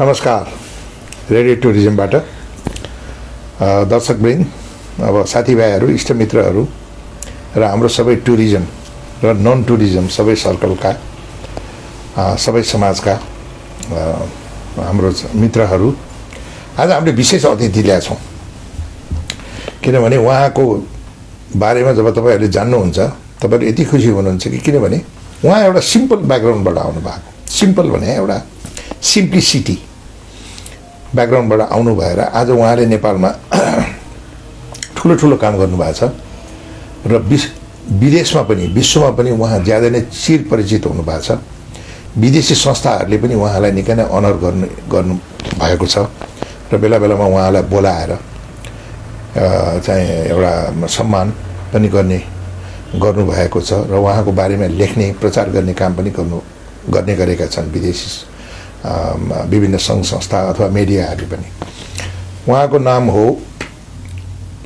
नमस्कार। रेडियो टुरिज्मबाट दर्शकवृन्द अब साथीभाइहरू इष्टमित्रहरू र हाम्रो सबै टुरिज्म र नन टुरिज्म सबै सर्कलका सबै समाजका हाम्रो मित्रहरू आज हामीले विशेष अतिथि ल्याएको छौँ। किनभने उहाँको बारेमा जब तपाईँहरूले जान्नुहुन्छ तपाईँहरू यति खुसी हुनुहुन्छ कि किनभने उहाँ एउटा सिम्पल ब्याकग्राउन्डबाट आउनु भएको सिम्पल भने एउटा सिम्प्लिसिटी ब्याकग्राउन्डबाट आउनु भएर आज उहाँले नेपालमा ठुलो ठुलो काम गर्नुभएको छ र विश विदेशमा पनि विश्वमा पनि उहाँ ज्यादा नै चिर परिचित हुनुभएको छ। विदेशी संस्थाहरूले पनि उहाँलाई निकै नै अनर गर्नु गर्नु भएको छ र बेला बेलामा उहाँलाई बोलाएर चाहिँ एउटा सम्मान पनि गर्ने गर्नुभएको छ र उहाँको बारेमा लेख्ने प्रचार गर्ने काम पनि गर्नु गर्ने गरेका छन् विदेशी विभिन्न सङ्घ संस्था अथवा मिडियाहरूले पनि उहाँको नाम हो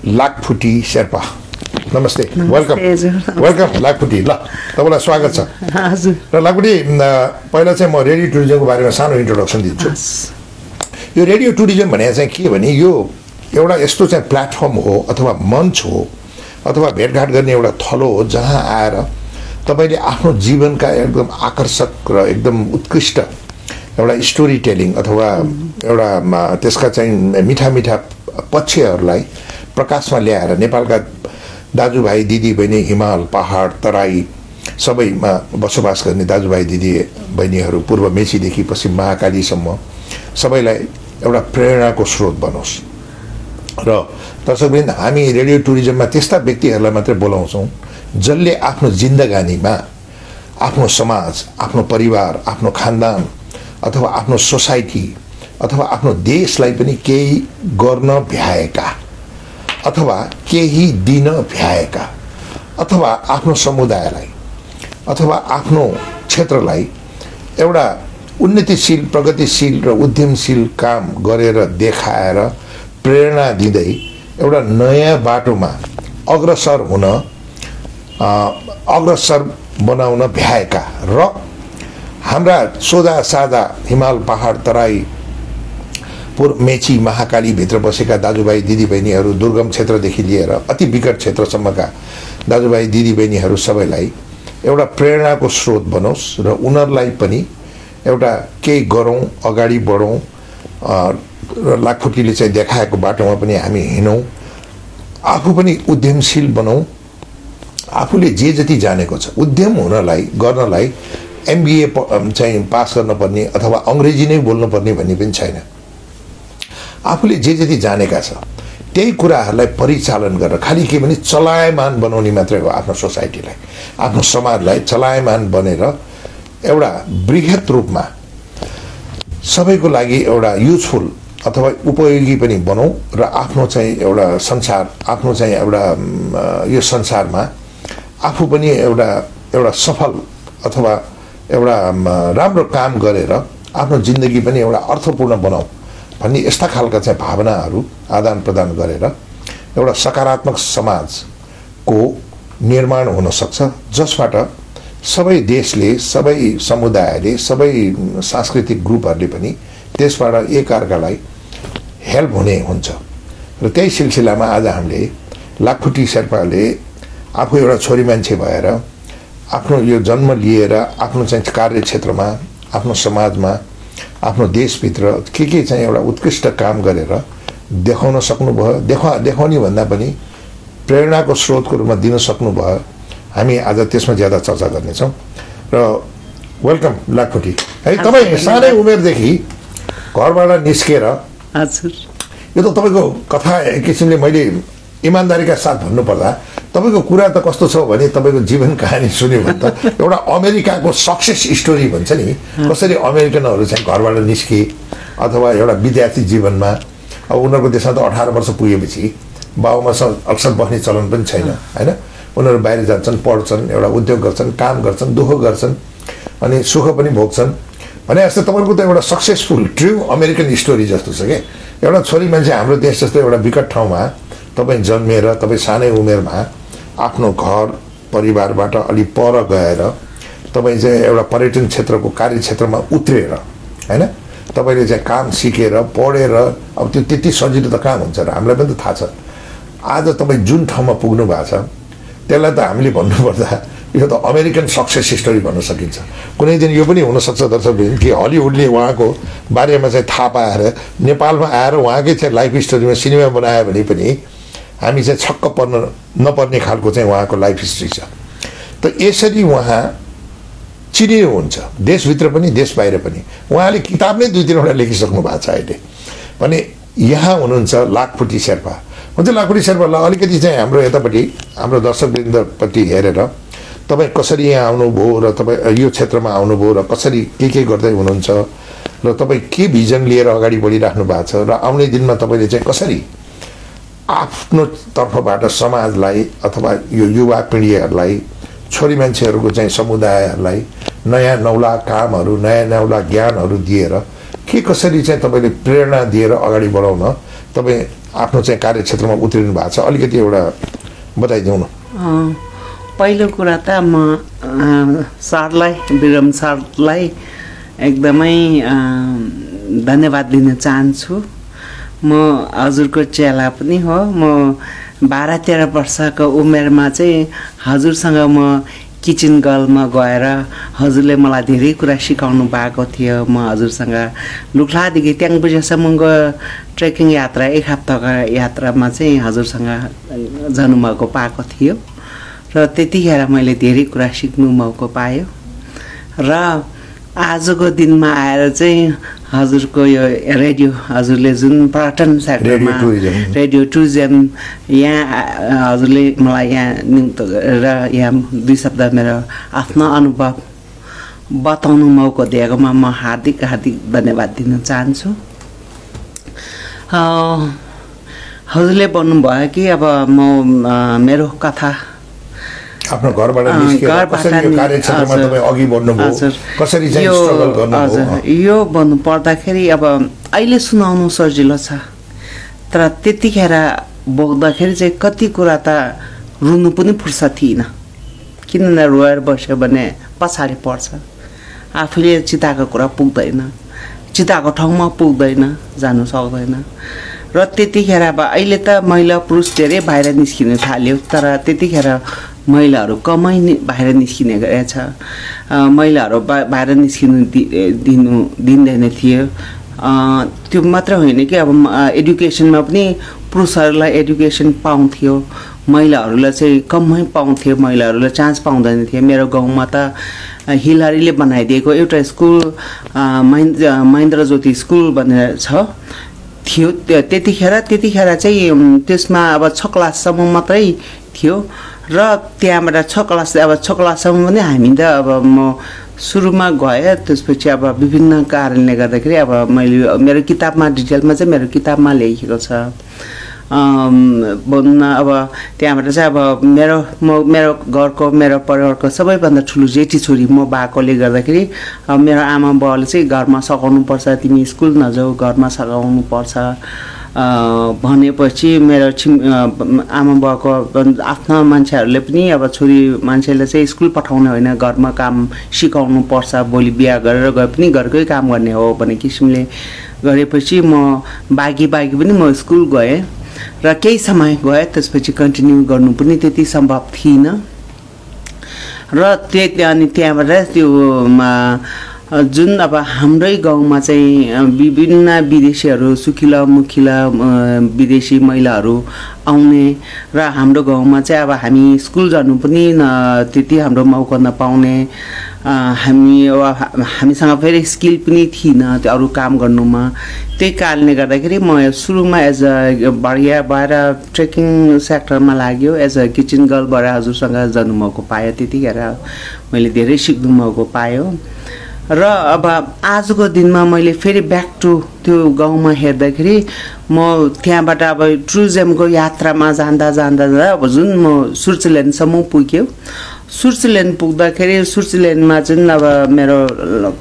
लाखफुटी शेर्पा नमस्ते वेलकम। वेलकम लाखफुटी ल तपाईँलाई स्वागत छ र लाखफुटी म, पहिला चाहिँ म रेडियो टुरिज्मको बारेमा सानो इन्ट्रोडक्सन दिन्छु यो रेडियो टुरिज्म भने चाहिँ के भने यो एउटा यस्तो चाहिँ प्लेटफर्म हो अथवा मञ्च हो अथवा भेटघाट गर्ने एउटा थलो हो जहाँ आएर तपाईँले आफ्नो जीवनका एकदम आकर्षक र एकदम उत्कृष्ट एउटा स्टोरी टेलिङ अथवा एउटा त्यसका चाहिँ मिठा मिठा पक्षहरूलाई प्रकाशमा ल्याएर नेपालका दाजुभाइ दिदी बहिनी हिमाल पहाड तराई सबैमा बसोबास गर्ने दाजुभाइ दिदी बहिनीहरू पूर्व मेचीदेखि पश्चिम महाकालीसम्म सबैलाई एउटा प्रेरणाको स्रोत बनोस्। र दर्शकवृन्द हामी रेडियो टुरिज्ममा त्यस्ता व्यक्तिहरूलाई मात्रै बोलाउँछौँ जसले आफ्नो जिन्दगानीमा आफ्नो समाज आफ्नो परिवार आफ्नो खानदान अथवा आफ्नो सोसाइटी अथवा आफ्नो देशलाई पनि केही गर्न भ्याएका अथवा केही दिन भ्याएका अथवा आफ्नो समुदायलाई अथवा आफ्नो क्षेत्रलाई एउटा उन्नतिशील प्रगतिशील र उद्यमशील काम गरेर देखाएर प्रेरणा दिँदै एउटा नयाँ बाटोमा अग्रसर हुन अग्रसर बनाउन भ्याएका र हाम्रा सोझा साझा हिमाल पहाड तराई पूर्व मेची महाकालीभित्र बसेका दाजुभाइ दिदीबहिनीहरू दुर्गम क्षेत्रदेखि लिएर अति विकट क्षेत्रसम्मका दाजुभाइ दिदीबहिनीहरू सबैलाई एउटा प्रेरणाको स्रोत बनोस् र उनीहरूलाई पनि एउटा केही गरौँ अगाडि बढौँ र लाखुटीले चाहिँ देखाएको बाटोमा पनि हामी हिँडौँ। आफू पनि उद्यमशील बनाउँ आफूले जे जति जानेको छ उद्यम हुनलाई गर्नलाई एमबिए चाहिँ पास गर्नुपर्ने अथवा अङ्ग्रेजी नै बोल्नुपर्ने भन्ने पनि छैन। आफूले जे जति जानेका छ त्यही कुराहरूलाई परिचालन गरेर खालि के भने चलायमान बनाउने मात्रै हो आफ्नो सोसाइटीलाई आफ्नो समाजलाई चलायमान बनेर एउटा बृहत रूपमा सबैको लागि एउटा युजफुल अथवा उपयोगी पनि बनाऊ र आफ्नो चाहिँ एउटा संसार आफ्नो चाहिँ एउटा यो संसारमा आफू पनि एउटा एउटा सफल अथवा एउटा राम्रो काम गरेर आफ्नो जिन्दगी पनि एउटा अर्थपूर्ण बनाऊ भन्ने यस्ता खालका चाहिँ भावनाहरू आदान प्रदान गरेर एउटा सकारात्मक समाजको निर्माण हुन सक्छ जसबाट सबै देशले सबै समुदायले सबै सांस्कृतिक ग्रुपहरूले पनि त्यसबाट एकअर्कालाई हेल्प हुने हुन्छ। र त्यही सिलसिलामा आज हामीले लाखुटी शेर्पाले आफू एउटा छोरी मान्छे भएर आफ्नो यो जन्म लिएर आफ्नो चाहिँ कार्यक्षेत्रमा आफ्नो समाजमा आफ्नो देशभित्र के के चाहिँ एउटा उत्कृष्ट काम गरेर देखाउन सक्नुभयो देखा देखाउने भन्दा पनि प्रेरणाको स्रोतको रूपमा दिन सक्नुभयो। हामी आज त्यसमा ज्यादा चर्चा गर्नेछौँ। र वेलकम लाखुटी है तपाईँ सानै उमेरदेखि घरबाट निस्केर हजुर। यो त तपाईँको कथा एक किसिमले मैले इमान्दारीका साथ भन्नुपर्दा तपाईँको कुरा त कस्तो छ भने तपाईँको जीवन कहानी सुन्यो भने त एउटा अमेरिकाको सक्सेस स्टोरी भन्छ नि। कसरी अमेरिकनहरू चाहिँ घरबाट निस्के अथवा एउटा विद्यार्थी जीवनमा अब उनीहरूको देशमा त अठार वर्ष पुगेपछि बाबुमासँग अक्सर बस्ने चलन पनि छैन होइन? उनीहरू बाहिर जान्छन् पढ्छन् एउटा उद्योग गर्छन् काम गर्छन् दुःख गर्छन् अनि सुख पनि भोग्छन्। भने जस्तो तपाईँको त एउटा सक्सेसफुल ट्रु अमेरिकन स्टोरी जस्तो छ क्या एउटा छोरी मान्छे हाम्रो देश जस्तो एउटा विकट ठाउँमा तपाईँ जन्मिएर तपाईँ सानै उमेरमा आफ्नो घर परिवारबाट अलिक पर गएर तपाईँ चाहिँ एउटा पर्यटन क्षेत्रको कार्यक्षेत्रमा उत्रिएर होइन? तपाईँले चाहिँ काम सिकेर पढेर अब त्यो त्यति सजिलो त कहाँ हुन्छ र हामीलाई पनि त थाहा छ। आज तपाईँ जुन ठाउँमा पुग्नु भएको छ त्यसलाई त हामीले भन्नुपर्दा यो त अमेरिकन सक्सेस स्टोरी भन्न सकिन्छ। कुनै दिन यो पनि हुनसक्छ दर्शक कि हलिउडले उहाँको बारेमा चाहिँ थाहा पाएर नेपालमा आएर उहाँकै चाहिँ लाइफ स्टोरीमा सिनेमा बनायो भने पनि हामी चाहिँ छक्क पर्न नपर्ने खालको चाहिँ उहाँको लाइफ हिस्ट्री छ। त यसरी उहाँ चिनियो हुन्छ। देशभित्र पनि देश बाहिर पनि। उहाँले किताब नै दुई तिनवटा लेखिसक्नु भएको छ अहिले। भने यहाँ हुनुहुन्छ लाखपुटी शेर्पा। हुन्छ लाखपुटी शेर्पालाई अलिकति चाहिँ हाम्रो यतापट्टि हाम्रो दर्शकवृन्दपट्टि हेरेर तपाईँ कसरी यहाँ आउनुभयो र तपाईँ यो क्षेत्रमा आउनुभयो र कसरी के के गर्दै हुनुहुन्छ र तपाईँ के भिजन लिएर अगाडि बढिराख्नु भएको छ र आउने दिनमा तपाईँले चाहिँ कसरी आफ्नो तर्फबाट समाजलाई अथवा यो युवा पिँढीहरूलाई छोरी मान्छेहरूको चाहिँ समुदायहरूलाई नयाँ नौला कामहरू नयाँ नौला ज्ञानहरू दिएर के कसरी चाहिँ तपाईँले प्रेरणा दिएर अगाडि बढाउन तपाईँ आफ्नो चाहिँ कार्यक्षेत्रमा उत्रिनु भएको छ? अलिकति एउटा बताइदिउँ न पहिलो कुरा त म सरलाई विरम सरलाई एकदमै धन्यवाद दिन चाहन्छु। म हजुरको चेला पनि हो। म बाह्र तेह्र वर्षको उमेरमा चाहिँ हजुरसँग म किचन गर्लमा गएर हजुरले मलाई धेरै कुरा सिकाउनु भएको थियो। म हजुरसँग लुक्लादेखि ट्याङ बुझेसम्मको ट्रेकिङ यात्रा एक हप्ताको यात्रामा चाहिँ हजुरसँग जानुभएको पाएको थियो। र त्यतिखेर मैले धेरै कुरा सिक्नु मौको पायो। र आजको दिनमा आएर चाहिँ हजुरको यो रेडियो हजुरले जुन पर्यटन सेक्टरमा रेडियो टुरिज्म यहाँ हजुरले मलाई यहाँ नियुक्त गरेर यहाँ दुई शब्द मेरो आफ्नो अनुभव बताउनु मौको दिएकोमा म हार्दिक हार्दिक धन्यवाद दिन चाहन्छु हजुरले भन्नुभयो कि अब म मेरो कथा आफ्नो घरबाट यो भन्नु पर्दाखेरि अब अहिले सुनाउनु सजिलो छ। तर त्यतिखेर बोक्दाखेरि चाहिँ कति कुरा त रुनु पनि फुर्सद थिएन। किनभने रोएर बस्यो भने पछाडि पर्छ। आफूले चिताएको कुरा पुग्दैन। चिताएको ठाउँमा पुग्दैन जानु सक्दैन। र त्यतिखेर अब अहिले त महिला पुरुष धेरै बाहिर निस्किनु थाल्यो। तर त्यतिखेर महिलाहरू कमै बाहिर निस्किने रहेछ महिलाहरू बा बाहिर निस्किनु दि दिनु दिँदैन थियो। त्यो मात्र होइन कि अब एडुकेसनमा पनि पुरुषहरूलाई एडुकेसन पाउँथ्यो। महिलाहरूलाई चाहिँ कमै पाउँथ्यो महिलाहरूलाई चान्स पाउँदैन थियो। मेरो गाउँमा त हिलारीले बनाइदिएको एउटा स्कुल महेन्द्र महेन्द्र ज्योति स्कुल भनेर छ। थियो त्यतिखेर त्यतिखेर चाहिँ त्यसमा अब छ क्लाससम्म मात्रै थियो। र त्यहाँबाट छ क्लास अब छ क्लाससम्म पनि हामी त अब म सुरुमा गएँ त्यसपछि अब विभिन्न कारणले गर्दाखेरि अब मैले मेरो किताबमा डिटेलमा चाहिँ मेरो किताबमा लेखेको छ। भन्न अब त्यहाँबाट चाहिँ अब मेरो म मेरो घरको मेरो परिवारको सबैभन्दा ठुलो जेठी छोरी म भएकोले गर्दाखेरि मेरो आमा बाउले चाहिँ घरमा सघाउनुपर्छ तिमी स्कुल नजाऊ घरमा सघाउनु पर्छ। भनेपछि मेरो छिम आमा बाउको आफ्ना मान्छेहरूले पनि अब छोरी मान्छेले चाहिँ स्कुल पठाउने होइन घरमा काम सिकाउनु पर्छ भोलि बिहा गरेर गए पनि घरकै काम गर्ने हो भन्ने किसिमले गरेपछि म बागी बागी पनि म स्कुल गएँ र केही समय गएँ त्यसपछि कन्टिन्यू गर्नु पनि त्यति सम्भव थिइनँ र त्यही अनि त्यहाँबाट त्यो जुन अब हाम्रै गाउँमा चाहिँ विभिन्न विदेशीहरू सुखिला मुखिला विदेशी महिलाहरू आउने र हाम्रो गाउँमा चाहिँ अब हामी स्कुल जानु पनि त्यति हाम्रो मौका नपाउने हामी अब हामीसँग फेरि स्किल पनि थिएन त्यो अरू काम गर्नुमा। त्यही कारणले गर्दाखेरि म सुरुमा एज अ बढिया भएर ट्रेकिङ सेक्टरमा लाग्यो। एज अ किचन गर्लबाट हजुरसँग जानु मौका पायो त्यतिखेर मैले धेरै सिक्नु मौका पायो। र अब आजको दिनमा मैले फेरि ब्याक टु त्यो गाउँमा हेर्दाखेरि म त्यहाँबाट अब टुरिज्मको यात्रामा जाँदा जाँदा जाँदा अब जुन म स्विजरल्यान्डसम्म पुग्यो। स्विजरल्यान्ड पुग्दाखेरि स्विजरल्यान्डमा जुन अब मेरो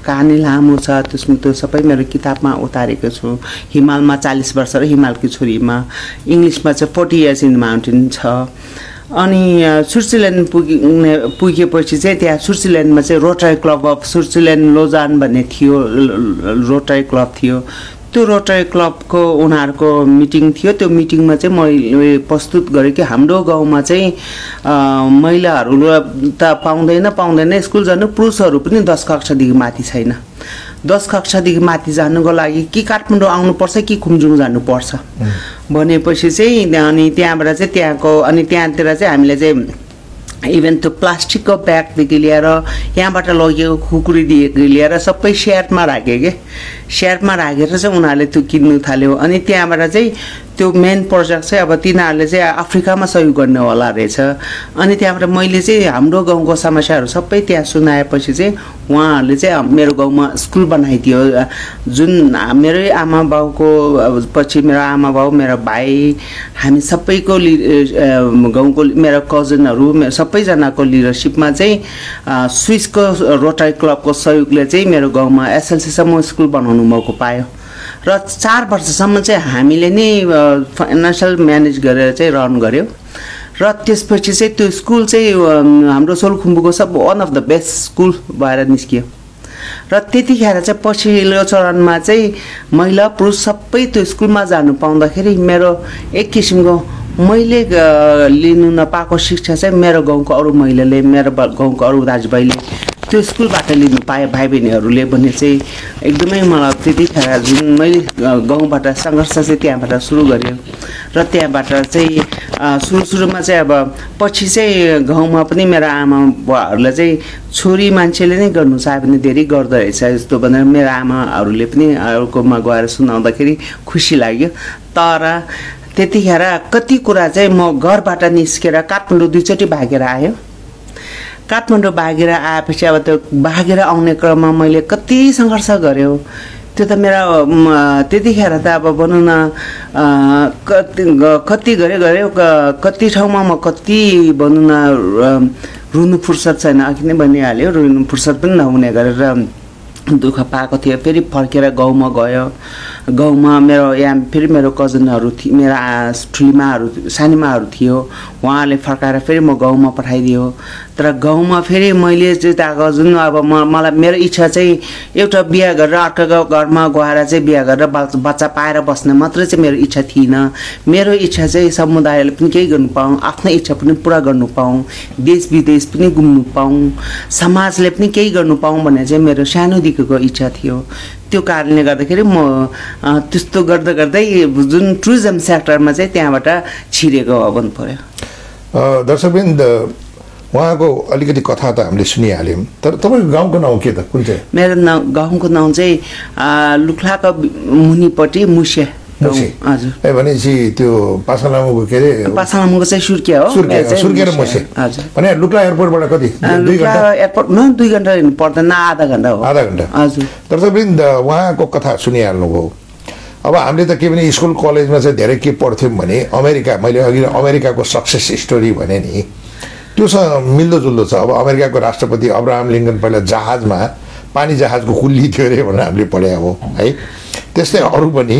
कहानी लामो छ त्यसमा त्यो सबै मेरो किताबमा उतारेको छु। हिमालमा चालिस वर्ष र हिमालकी छोरीमा। इङ्ग्लिसमा चाहिँ फोर्टी इयर्स इन माउन्टेन छ। अनि अ, स्विट्जरल्यान्ड पुग्ने पुगेपछि चाहिँ त्यहाँ स्विट्जरल्यान्डमा चाहिँ Rotary Club of Switzerland Lausanne भन्ने थियो रोटरी क्लब थियो। त्यो रोटरी क्लबको उनीहरूको मिटिङ थियो। त्यो मिटिङमा चाहिँ मैले प्रस्तुत गरेँ कि हाम्रो गाउँमा चाहिँ महिलाहरू त पाउँदैन पाउँदैन। स्कुल जानु पुरुषहरू पनि दस कक्षादेखि माथि छैन। दस कक्षादेखि माथि जानुको लागि कि काठमाडौँ आउनुपर्छ कि कुमजुङ जानुपर्छ। भनेपछि चाहिँ अनि त्यहाँबाट चाहिँ त्यहाँको अनि त्यहाँतिर चाहिँ हामीले चाहिँ इभन त्यो प्लास्टिकको ब्यागदेखि लिएर यहाँबाट लगेको खुकुरीदेखि लिएर सबै सेयरमा राख्यो कि। सेयरमा राखेर चाहिँ उनीहरूले त्यो किन्नु थाल्यो। अनि त्यहाँबाट चाहिँ त्यो मेन प्रोजेक्ट चाहिँ अब तिनीहरूले चाहिँ अफ्रिकामा सहयोग गर्ने होला रहेछ। अनि त्यहाँबाट मैले चाहिँ हाम्रो गाउँको समस्याहरू सबै त्यहाँ सुनाएपछि चाहिँ उहाँहरूले चाहिँ मेरो गाउँमा स्कुल बनाइदियो। जुन मेरै आमा बाउको पछि मेरो आमा बाउ मेरो भाइ हामी सबैको लि गाउँको मेरो कजनहरू सबैजनाको लिडरसिपमा चाहिँ स्विसको रोटरी क्लबको सहयोगले चाहिँ मेरो गाउँमा एसएलसीसम्म स्कुल बनाउनु मौको पायो। र चार वर्षसम्म चाहिँ हामीले नै फाइनेन्सियल म्यानेज गरेर चाहिँ रन गऱ्यौँ र त्यसपछि चाहिँ त्यो स्कुल चाहिँ हाम्रो सोलखुम्बुको सब one of the best school भएर निस्कियो। र त्यतिखेर चाहिँ पछिल्लो चरणमा चाहिँ महिला पुरुष सबै त्यो स्कुलमा जानु पाउँदाखेरि मेरो एक किसिमको मैले लिनु नपाएको शिक्षा चाहिँ मेरो गाउँको अरू महिलाले मेरो गाउँको अरू दाजुभाइले त्यो स्कुलबाट लिनु पाए भाइ बहिनीहरूले भने चाहिँ एकदमै मलाई त्यतिखेर जुन मैले गाउँबाट सङ्घर्ष चाहिँ त्यहाँबाट सुरु गरेँ र त्यहाँबाट चाहिँ सुरु सुरुमा चाहिँ अब पछि चाहिँ गाउँमा पनि मेरो आमा बुवाहरूलाई चाहिँ छोरी मान्छेले नै गर्नु चाह्यो भने धेरै गर्दो रहेछ यस्तो भनेर मेरो आमाहरूले पनि अर्कोमा गएर सुनाउँदाखेरि खुसी लाग्यो। तर त्यतिखेर कति कुरा चाहिँ म घरबाट निस्केर काठमाडौँ दुईचोटि भागेर आयो। काठमाडौँ भागेर आएपछि अब त्यो भागेर आउने क्रममा मैले कति सङ्घर्ष गऱ्यो त्यो त मेरो त्यतिखेर त अब भनौँ न कति कति गऱ्यो गऱ्यो कति ठाउँमा म कति भनौँ न रुनु फुर्सद छैन। अघि नै भनिहाल्यो रुनु फुर्सद पनि नहुने गरेर दुःख पाएको थियो। फेरि फर्केर गाउँमा गयो। गाउँमा मेरो यहाँ फेरि मेरो कजनहरू थिए मेरो ठुलीमाहरू सानीमाहरू थियो। उहाँले फर्काएर फेरि म गाउँमा पठाइदियो। तर गाउँमा फेरि मैले चाहिँ जुन अब म मलाई मेरो इच्छा चाहिँ एउटा बिहा गरेर अर्काको घरमा गएर चाहिँ बिहा गरेर बच्चा पाएर बस्ने मात्रै चाहिँ मेरो इच्छा थिएन। मेरो इच्छा चाहिँ समुदायले पनि केही गर्नु पाऊँ आफ्नो इच्छा पनि पुरा गर्नु पाऊँ देश विदेश पनि घुम्नु पाऊँ समाजले पनि केही गर्नु पाऊँ भन्ने चाहिँ मेरो सानोदेखिको इच्छा थियो। त्यो कारणले गर्दाखेरि म त्यस्तो गर्दा गर्दै जुन टुरिज्म सेक्टरमा चाहिँ त्यहाँबाट छिरेको हो भन्नु पऱ्यो अ, दर्शकवृन्द उहाँको अलिकति कथा त हामीले सुनिहाल्यौँ। तर तपाईँको गाउँको नाउँ के त? कुन चाहिँ? मेरो नाउँ गाउँको नाउँ चाहिँ अ, लुक्लाको मुनिपट्टि मुसे गाउँ। मुसे हजुर। भनेपछि त्यो पासा लामुको के अरे पासाङमुको चाहिँ सुर्किया हो। सुर्के मेरो चाहिँ सुर्के र मुसे भने लुक्ला एयरपोर्टबाट कति? अ, दुई घन्टा? पर्दैन आधा घन्टा हो। आधा घन्टा। हजुर। दर्शकवृन्द उहाँको कथा सुनिहाल्नुभयो। अब हामीले त के भने स्कुल कलेजमा चाहिँ धेरै के पढ्थ्यौँ भने अमेरिका मैले अघि अमेरिकाको सक्सेस स्टोरी भने नि त्योसँग मिल्दोजुल्दो छ। अब अमेरिकाको राष्ट्रपति अब्राहम लिङ्कन पहिला जहाजमा पानी जहाजको कुल्ली थियो अरे भनेर हामीले पढ्या हो है। त्यस्तै अरू पनि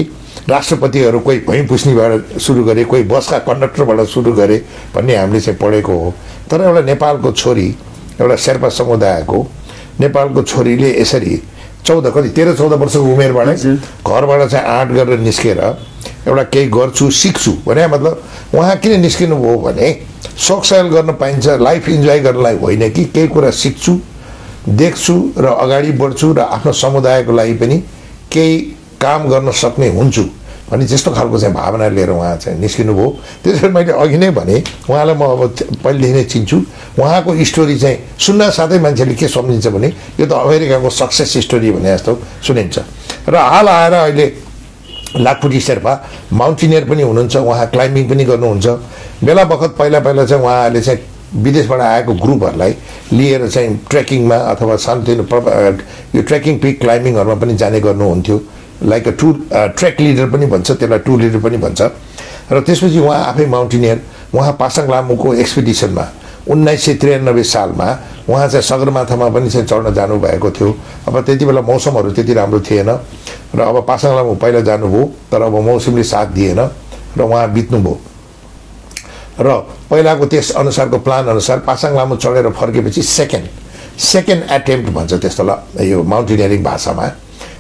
राष्ट्रपतिहरू कोही भुइँ पुस्नीबाट सुरु गरे कोही बसका कन्डक्टरबाट सुरु गरे भन्ने हामीले चाहिँ पढेको हो। तर एउटा नेपालको छोरी एउटा शेर्पा समुदायको नेपालको छोरीले यसरी चौध कति तेह्र चौध वर्षको उमेरबाट। घरबाट चाहिँ आँट गरेर निस्केर एउटा केही गर्छु सिक्छु भने मतलब उहाँ किन निस्किनु भयो भने सायल गर्न पाइन्छ लाइफ इन्जोय गर्नलाई होइन कि केही कुरा सिक्छु देख्छु र अगाडि बढ्छु र आफ्नो समुदायको लागि पनि केही काम गर्न सक्ने हुन्छु भन्ने त्यस्तो खालको चाहिँ भावना लिएर उहाँ चाहिँ निस्किनु भयो। त्यसरी मैले अघि नै भने उहाँलाई म अब पहिलेदेखि नै चिन्छु उहाँको स्टोरी चाहिँ सुन्न साथै मान्छेले के सम्झिन्छ भने यो त अमेरिकाको सक्सेस स्टोरी भने जस्तो सुनिन्छ। र हाल आएर अहिले लाखपुटी शेर्पा माउन्टेनियर पनि हुनुहुन्छ उहाँ क्लाइम्बिङ पनि गर्नुहुन्छ। बेला बखत पहिला पहिला चाहिँ उहाँहरूले चाहिँ विदेशबाट आएको ग्रुपहरूलाई लिएर चाहिँ ट्रेकिङमा अथवा सानोतिनो यो ट्रेकिङ पिक क्लाइम्बिङहरूमा पनि जाने गर्नुहुन्थ्यो। Like a tour trek leader पनि भन्छ त्यसलाई टुर लिडर पनि भन्छ। र त्यसपछि उहाँ आफै माउन्टेनियर उहाँ पासाङ लामुको एक्सपिडिसनमा उन्नाइस सय त्रियानब्बे सालमा उहाँ चाहिँ सगरमाथामा पनि चाहिँ चढ्न जानुभएको थियो। अब त्यति बेला मौसमहरू त्यति राम्रो थिएन र अब पासाङ लामु पहिला जानुभयो तर अब मौसमले साथ दिएन र उहाँ बित्नुभयो। र पहिलाको त्यस अनुसारको प्लान अनुसार पासाङ लामो चढेर फर्केपछि सेकेन्ड सेकेन्ड एटेम्प्ट भन्छ त्यस्तोलाई यो माउन्टेनियरिङ भाषामा।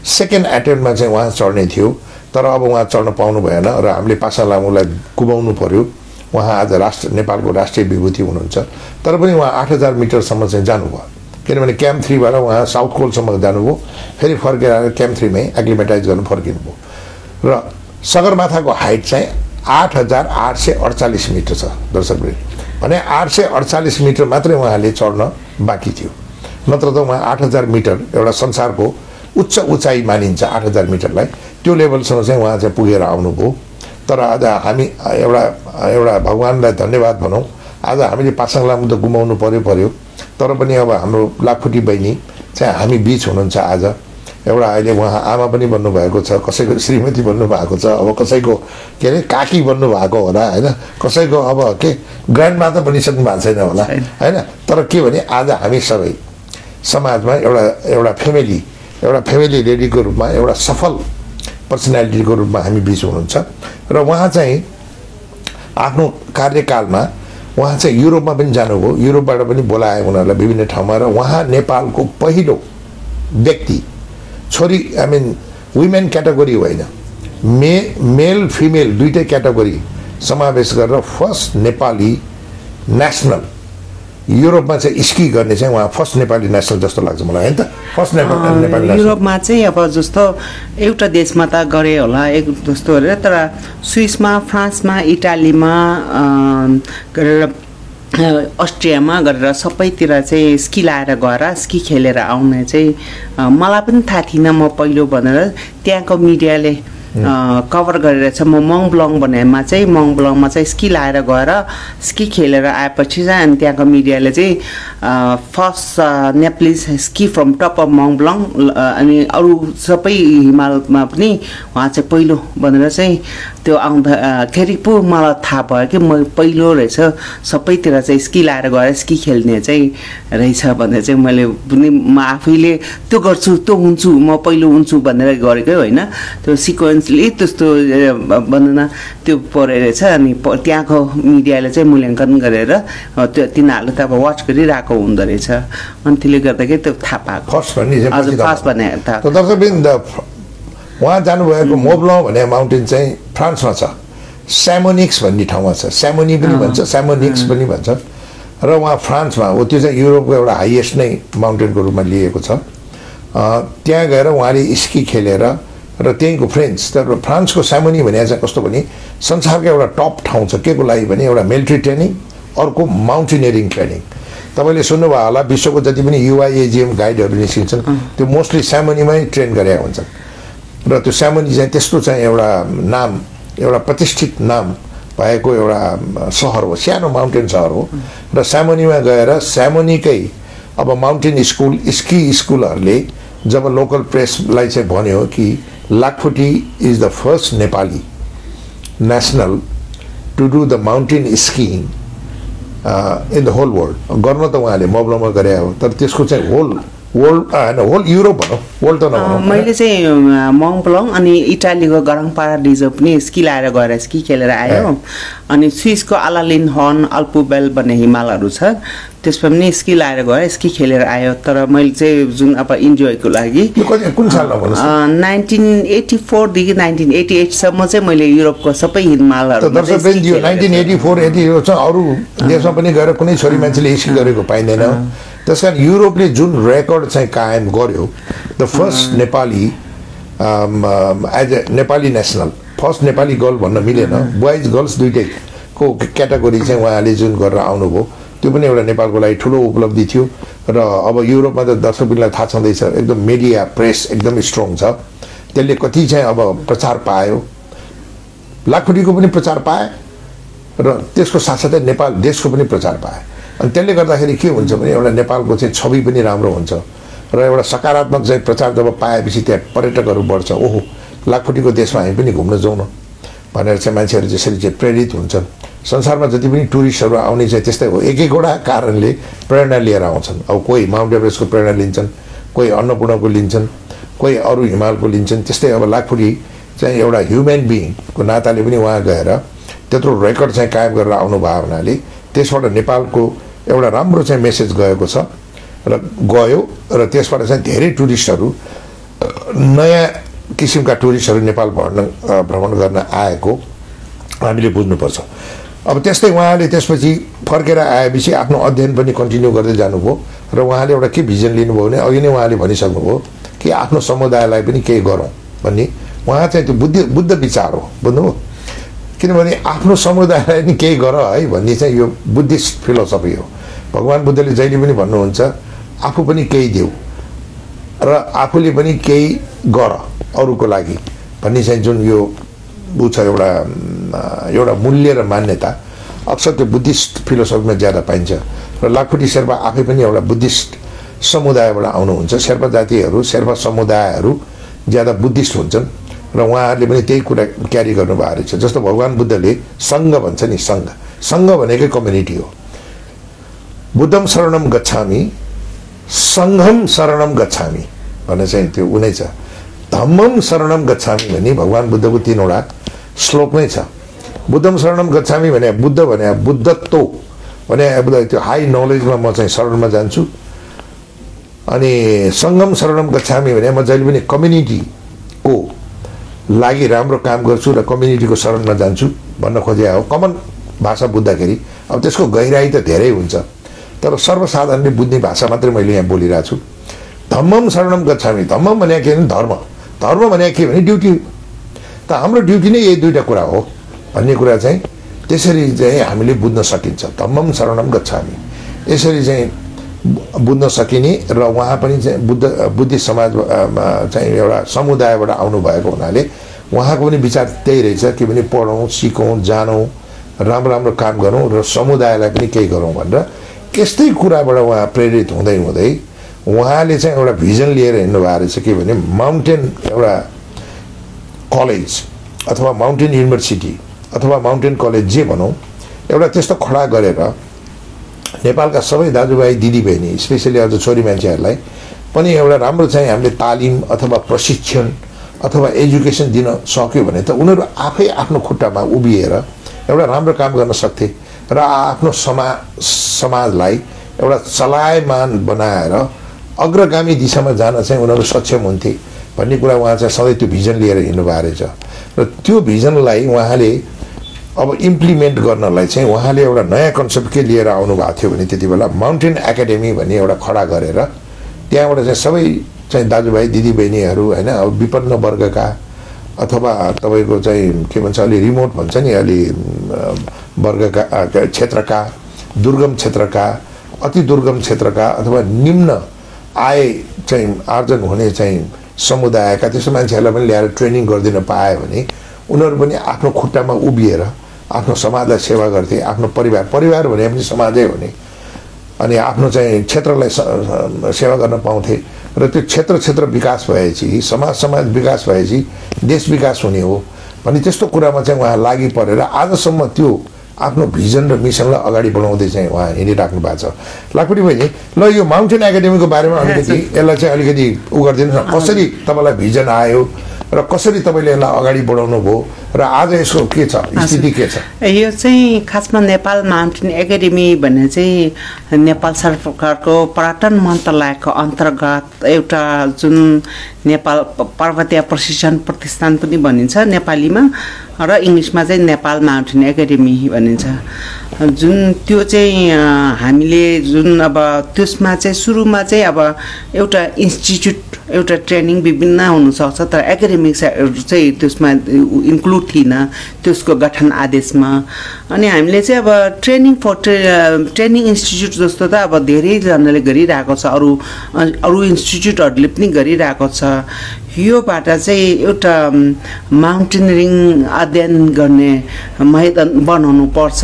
सेकेन्ड एटेम्प्टमा चाहिँ उहाँ चढ्ने थियो तर अब उहाँ चढ्न पाउनु भएन र हामीले पासाङ लामोलाई कुबाउनु पर्यो। उहाँ आज राष्ट्र नेपालको राष्ट्रिय विभूति हुनुहुन्छ। तर पनि उहाँ आठ हजार मिटरसम्म चाहिँ जानुभयो। किनभने क्याम्प थ्रीबाट उहाँ साउथ कोलसम्म जानुभयो। फेरि फर्केर आएर क्याम्प थ्रीमै एक्लिमेटाइज गर्नु फर्किनुभयो। र सगरमाथाको हाइट चाहिँ आठ हजार आठ सय अडचालिस मिटर छ दर्शकवृन्द भने आठ सय अडचालिस मिटर मात्रै उहाँले चढ्न बाँकी थियो। नत्र त उहाँ आठ हजार मिटर एउटा संसारको उच्च उचाइ मानिन्छ आठ हजार मिटरलाई। त्यो लेभलसम्म चाहिँ उहाँ चाहिँ पुगेर आउनुभयो। तर आज हामी एउटा एउटा भगवान्लाई धन्यवाद भनौँ। आज हामीले पासाङ लामो त गुमाउनु पऱ्यो पऱ्यो तर पनि अब हाम्रो लाखुटी बहिनी चाहिँ हामी बिच हुनुहुन्छ आज। एउटा अहिले उहाँ आमा पनि बन्नुभएको छ कसैको श्रीमती बन्नुभएको छ अब कसैको के अरे काकी बन्नुभएको होला होइन? कसैको अब के ग्रान्ड माता बनिसक्नु भएको छैन होला होइन? तर के भने आज हामी सबै समाजमा एउटा एउटा फ्यामिली एउटा फ्यामिली लेडीको रूपमा एउटा सफल पर्सनालिटीको रूपमा हामी बिच हुनुहुन्छ। र उहाँ चाहिँ आफ्नो कार्यकालमा उहाँ चाहिँ युरोपमा पनि जानुभयो। युरोपबाट पनि बोलायो उनीहरूलाई विभिन्न ठाउँमा र उहाँ नेपालको पहिलो व्यक्ति छोरी आई मिन वुमेन क्याटेगोरी होइन। मे मेल फिमेल दुइटै क्याटेगोरी समावेश गरेर फर्स्ट नेपाली नेसनल युरोपमा चाहिँ स्की गर्ने चाहिँ उहाँ फर्स्ट नेपाली नेसनल जस्तो लाग्छ मलाई होइन त? फर्स्ट नेपाली युरोपमा चाहिँ अब जस्तो एउटा देशमा त गरे होला एक जस्तो गरेर तर स्विसमा फ्रान्समा इटालीमा गरेर अस्ट्रियामा गरेर सबैतिर चाहिँ स्की लाएर गएर स्की खेलेर आउने चाहिँ मलाई पनि थाहा थिएन म पहिलो भनेर त्यहाँको मिडियाले कभर गरेर चाहिँ म मङ ब्लङ भन्नेमा चाहिँ मङ ब्लङमा चाहिँ स्की लाएर गएर स्की खेलेर आएपछि चाहिँ अनि त्यहाँको मिडियाले चाहिँ first Nepalese ski from top of Mont Blanc अनि अरू सबै हिमालमा पनि उहाँ चाहिँ पहिलो भनेर चाहिँ त्यो आउँदाखेरि पो मलाई थाहा भयो कि म पहिलो रहेछ सबैतिर चाहिँ स्की लाएर गएर स्की खेल्ने चाहिँ रहेछ भनेर चाहिँ मैले पनि म आफैले त्यो गर्छु त्यो हुन्छु म पहिलो हुन्छु भनेर गरेकै होइन। त्यो सिक्वेन्सली त्यस्तो भनौँ न त्यो परेर रहेछ अनि त्यहाँको मिडियाले चाहिँ मूल्याङ्कन गरेर त्यो तिनीहरूले त अब वाच गरिरहेको हुँदो रहेछ। अनि त्यसले गर्दाखेरि त्यो थाहा पाएको। फर्स्ट भन्ने उहाँ जानुभएको मोब्लङ भन्ने माउन्टेन चाहिँ फ्रान्समा छ। स्यामोनिक्स भन्ने ठाउँमा छ। स्यामोनी पनि भन्छ स्यामोनिक्स पनि भन्छ। र उहाँ फ्रान्समा हो त्यो चाहिँ युरोपको एउटा हाइएस्ट नै माउन्टेनको रूपमा लिएको छ। त्यहाँ गएर उहाँले स्की खेलेर र त्यहीँको फ्रेन्च तर फ्रान्सको स्यामोनी भने चाहिँ कस्तो भने संसारको एउटा टप ठाउँ छ। के को लागि भने एउटा मिलिट्री ट्रेनिङ अर्को माउन्टेनियरिङ ट्रेनिङ तपाईँले सुन्नुभयो होला विश्वको जति पनि युआइएजिएम गाइडहरू निस्किन्छन् त्यो मोस्टली स्यामोनीमै ट्रेन गरेका हुन्छन्। र त्यो स्यामोनी चाहिँ त्यस्तो चाहिँ एउटा नाम एउटा प्रतिष्ठित नाम भएको एउटा सहर हो। सानो माउन्टेन सहर हो। र स्यामोनीमा गएर स्यामोनीकै अब माउन्टेन स्कुल स्की स्कुलहरूले जब लोकल प्रेसलाई चाहिँ भन्यो कि लाखफुटी is the first Nepali national to do the mountain skiing in the whole world. गर्न त उहाँले मब्लममा गरे हो तर त्यसको चाहिँ होल वर्ल्ड होइन होल युरोप भनौँ वर्ल्ड त नभनौँ। मैले चाहिँ मङप्लङ अनि इटालीको गरङपारा रिजर्भ पनि स्की लाएर गएर स्की खेलेर आयो। अनि स्विसको अलालिन हर्न अल्पुबेल भन्ने हिमालहरू छ त्यसमा पनि स्की लाएर गएर स्की खेलेर आयो। तर मैले चाहिँ जुन अब इन्जोयको लागि कुन नाइन्टिन एट्टी फोरदेखि नाइन्टिन एट्टी एटसम्म चाहिँ मैले युरोपको सबै हिमालहरू नाइन्टिन एटी फोर एटी अरू देशमा पनि गएर कुनै छोरी मान्छेले स्की गरेको पाइँदैन। त्यस कारण युरोपले जुन रेकर्ड चाहिँ कायम गर्यो the first Nepali as a Nepali national first Nepali girl भन्न मिलेन बोइज गर्ल्स दुइटैको क्याटेगोरी चाहिँ उहाँले जुन गरेर आउनुभयो त्यो पनि एउटा नेपालको लागि ठुलो उपलब्धि थियो र अब युरोपमा त दर्शकबिनलाई थाहा छँदैछ एकदम मिडिया प्रेस एकदम स्ट्रङ छ। त्यसले कति चाहिँ अब प्रचार पायो लाखुटीको पनि प्रचार पाए र त्यसको साथसाथै नेपाल देशको पनि प्रचार पाए। अनि त्यसले गर्दाखेरि के हुन्छ भने एउटा नेपालको चाहिँ छवि पनि राम्रो हुन्छ। र एउटा सकारात्मक चाहिँ प्रचार जब पाएपछि त्यहाँ पर्यटकहरू बढ्छ ओहो लाखुटीको देशमा हामी पनि घुम्न जाउँ न भनेर चाहिँ मान्छेहरू त्यसरी चाहिँ प्रेरित हुन्छन्। संसारमा जति पनि टुरिस्टहरू आउने चाहिँ त्यस्तै हो। एक एकवटा कारणले प्रेरणा लिएर आउँछन्। अब कोही माउन्ट एभरेस्टको प्रेरणा लिन्छन् कोही अन्नपूर्णको लिन्छन् कोही अरू हिमालको लिन्छन् त्यस्तै अब लाखुटी चाहिँ एउटा ह्युमेन बिइङको नाताले पनि उहाँ गएर त्यत्रो रेकर्ड चाहिँ कायम गरेर आउनुभयो हुनाले त्यसबाट नेपालको एउटा राम्रो चाहिँ मेसेज गएको छ र गयो र त्यसबाट चाहिँ धेरै टुरिस्टहरू नयाँ किसिमका टुरिस्टहरू नेपाल भ्रमण भ्रमण गर्न आएको हामीले बुझ्नुपर्छ। अब त्यस्तै उहाँले त्यसपछि फर्केर आएपछि आफ्नो अध्ययन पनि कन्टिन्यू गर्दै जानुभयो र उहाँले एउटा के भिजन लिनुभयो भने अघि नै उहाँले भनिसक्नुभयो कि आफ्नो समुदायलाई पनि केही गरौँ भन्ने। उहाँ चाहिँ त्यो बुद्धि बुद्ध विचार हो बुझ्नुभयो? किनभने आफ्नो समुदायलाई नि केही गर है भन्ने चाहिँ यो बुद्धिस्ट फिलोसफी हो। भगवान् बुद्धले जहिले पनि भन्नुहुन्छ आफू पनि केही देऊ र आफूले पनि केही गर अरूको लागि। भन्ने चाहिँ जुन यो ऊ छ एउटा एउटा मूल्य र मान्यता अक्सर त्यो बुद्धिस्ट फिलोसफीमा ज्यादा पाइन्छ। र लाखुटी शेर्पा आफै पनि एउटा बुद्धिस्ट समुदायबाट आउनुहुन्छ। शेर्पा जातिहरू शेर्पा समुदायहरू ज्यादा बुद्धिस्ट हुन्छन्। र उहाँहरूले पनि त्यही कुरा क्यारी गर्नुभएको रहेछ। जस्तो भगवान् बुद्धले सङ्घ भन्छ नि सङ्घ। सङ्घ भनेकै कम्युनिटी हो। बुद्धम शरणम गच्छामी सङ्घम शरणम गच्छामी भन्ने चाहिँ त्यो उनै छ। धम्मम शरणम गच्छामी भने भगवान् बुद्धको तिनवटा श्लोक नै छ। बुद्धम शरणम गच्छामी भने बुद्ध भने बुद्धत्व। भने त्यो हाई नलेजमा म चाहिँ शरणमा जान्छु। अनि सङ्गम शरणम गच्छामी भने म जहिले पनि कम्युनिटीको लागि राम्रो काम गर्छु र कम्युनिटीको शरणमा जान्छु भन्न खोजे हो। कमन भाषा बुझ्दाखेरि अब त्यसको गहिराई त धेरै हुन्छ तर सर्वसाधारणले बुझ्ने भाषा मात्रै मैले यहाँ बोलिरहेको छु धम्मम शरणम गच्छामी। धम्मम भने के भने धर्म। धर्म भने के भने ड्युटी। त हाम्रो ड्युटी नै यही दुइटा कुरा हो। भन्ने कुरा चाहिँ त्यसरी चाहिँ हामीले बुझ्न सकिन्छ। धम्मम शरणम गच्छामी। यसरी चाहिँ बुझ्न सकिने र उहाँ पनि चाहिँ बुद्ध बुद्धिस्ट समाज चाहिँ एउटा समुदायबाट आउनुभएको हुनाले उहाँको पनि विचार त्यही रहेछ कि भने पढौँ सिकौँ जानौँ राम्रो राम्रो काम गरौँ र समुदायलाई पनि केही गरौँ भनेर यस्तै कुराबाट उहाँ प्रेरित हुँदै हुँदै उहाँले चाहिँ एउटा भिजन लिएर हिँड्नु भएको रहेछ के भने माउन्टेन एउटा कलेज अथवा माउन्टेन युनिभर्सिटी अथवा माउन्टेन कलेज जे भनौँ एउटा त्यस्तो खडा गरेर नेपालका सबै दाजुभाइ दिदीबहिनी स्पेसली अझ छोरी मान्छेहरूलाई पनि एउटा राम्रो चाहिँ हामीले तालिम अथवा प्रशिक्षण अथवा एजुकेसन दिन सक्यो भने त उनीहरू आफै आफ्नो खुट्टामा उभिएर एउटा राम्रो काम गर्न सक्थे र आफ्नो समा समाजलाई एउटा चलायमान बनाएर अग्रगामी दिशामा जान चाहिँ उनीहरू सक्षम हुन्थे भन्ने कुरा उहाँ चाहिँ सधैँ त्यो भिजन लिएर हिँड्नु भएको रहेछ। र त्यो भिजनलाई उहाँले अब इम्प्लिमेन्ट गर्नलाई चाहिँ उहाँले एउटा नयाँ कन्सेप्ट के लिएर आउनु भएको थियो भने त्यति बेला माउन्टेन एकाडेमी भन्ने एउटा खडा गरेर त्यहाँबाट चाहिँ सबै चाहिँ दाजुभाइ दिदीबहिनीहरू होइन अब विपन्न वर्गका अथवा तपाईँको चाहिँ के भन्छ अलि रिमोट भन्छ नि अलि वर्गका क्षेत्रका दुर्गम क्षेत्रका अति दुर्गम क्षेत्रका अथवा निम्न आय चाहिँ आर्जन हुने चाहिँ समुदायका त्यस्तो मान्छेहरूलाई पनि ल्याएर ट्रेनिङ गरिदिन पायो भने उनीहरू पनि आफ्नो खुट्टामा उभिएर आफ्नो समाजलाई सेवा गर्थे आफ्नो परिवार परिवार भने पनि समाजै हो नि अनि आफ्नो चाहिँ क्षेत्रलाई सेवा गर्न पाउँथे। र त्यो क्षेत्र क्षेत्र विकास भएपछि समाज समाज विकास भएपछि देश विकास हुने हो। भने त्यस्तो कुरामा चाहिँ उहाँ लागि परेर आजसम्म त्यो आफ्नो भिजन र मिसनलाई अगाडि बढाउँदै चाहिँ उहाँ हिँडिराख्नु भएको छ। लाखपुटी बहिनी ल यो माउन्टेन एकाडेमीको बारेमा अलिकति यसलाई चाहिँ अलिकति उ गरिदिनुहोस् न। कसरी तपाईँलाई भिजन आयो? र कसरी तपाईँले यसलाई अगाडि बढाउनु भयो र आज यसको के छ? स्थिति के छ? यो चाहिँ खासमा नेपाल माउन्टेन एकाडेमी भन्ने चाहिँ नेपाल सरकारको पर्यटन मन्त्रालयको अन्तर्गत एउटा जुन नेपाल पर्वतीय प्रशिक्षण प्रतिष्ठान पनि भनिन्छ नेपालीमा र इङ्ग्लिसमा चाहिँ नेपाल माउन्टेन एकाडेमी भनिन्छ। जुन त्यो चाहिँ हामीले जुन अब त्यसमा चाहिँ सुरुमा चाहिँ अब एउटा इन्स्टिच्युट एउटा ट्रेनिङ विभिन्न हुनसक्छ तर एकाडेमिक चाहिँ त्यसमा इन्क्लुड थिएन त्यसको गठन आदेशमा। अनि हामीले चाहिँ अब ट्रेनिङ फर ट्रे ट्रेनिङ इन्स्टिच्युट जस्तो त अब धेरैजनाले गरिरहेको छ अरू अरू इन्स्टिच्युटहरूले पनि गरिरहेको छ। योबाट चाहिँ एउटा माउन्टेनरिङ अध्ययन गर्ने मैदान बनाउनु पर्छ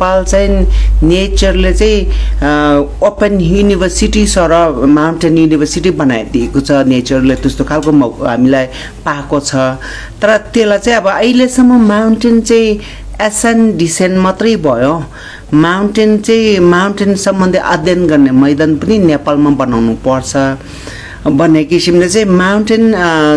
नेपाल चाहिँ नेचरले चाहिँ open university sir mountain university बनाइदिएको छ नेचरले त्यस्तो खालको हामीलाई पाएको छ। तर त्यसलाई चाहिँ अब अहिलेसम्म माउन्टेन चाहिँ एसन डिसेन्ट मात्रै भयो। माउन्टेन चाहिँ माउन्टेन सम्बन्धी अध्ययन गर्ने मैदान पनि नेपालमा बनाउनु पर्छ। भन्ने किसिमले चाहिँ माउन्टेन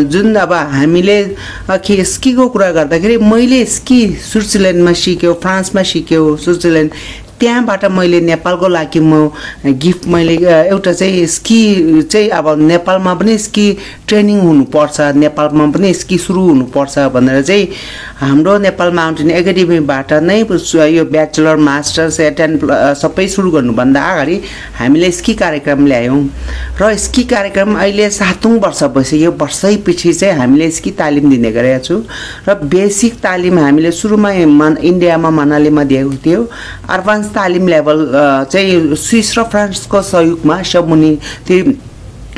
जुन अब हामीले के स्कीको कुरा गर्दाखेरि मैले स्की स्विट्जरल्यान्डमा सिक्यो फ्रान्समा सिक्यो स्विट्जरल्यान्ड त्यहाँबाट मैले नेपालको लागि म गिफ्ट मैले एउटा चाहिँ स्की चाहिँ अब नेपालमा पनि स्की ट्रेनिङ हुनुपर्छ नेपालमा पनि स्की सुरु हुनुपर्छ भनेर चाहिँ हाम्रो नेपाल माउन्टेन एकाडेमीबाट नै यो ब्याचलर मास्टर्स टेन सबै सुरु गर्नुभन्दा अगाडि हामीले स्की कार्यक्रम ल्यायौँ। र स्की कार्यक्रम अहिले सातौँ वर्ष भइसक्यो। वर्षै पछि चाहिँ हामीले स्की तालिम दिने गरेका छु। र बेसिक तालिम हामीले सुरुमा मन इन्डियामा मनालीमा दिएको थियो। एडभान्स तालिम लेभल चाहिँ स्विस र फ्रान्सको सहयोगमा समुनि त्यो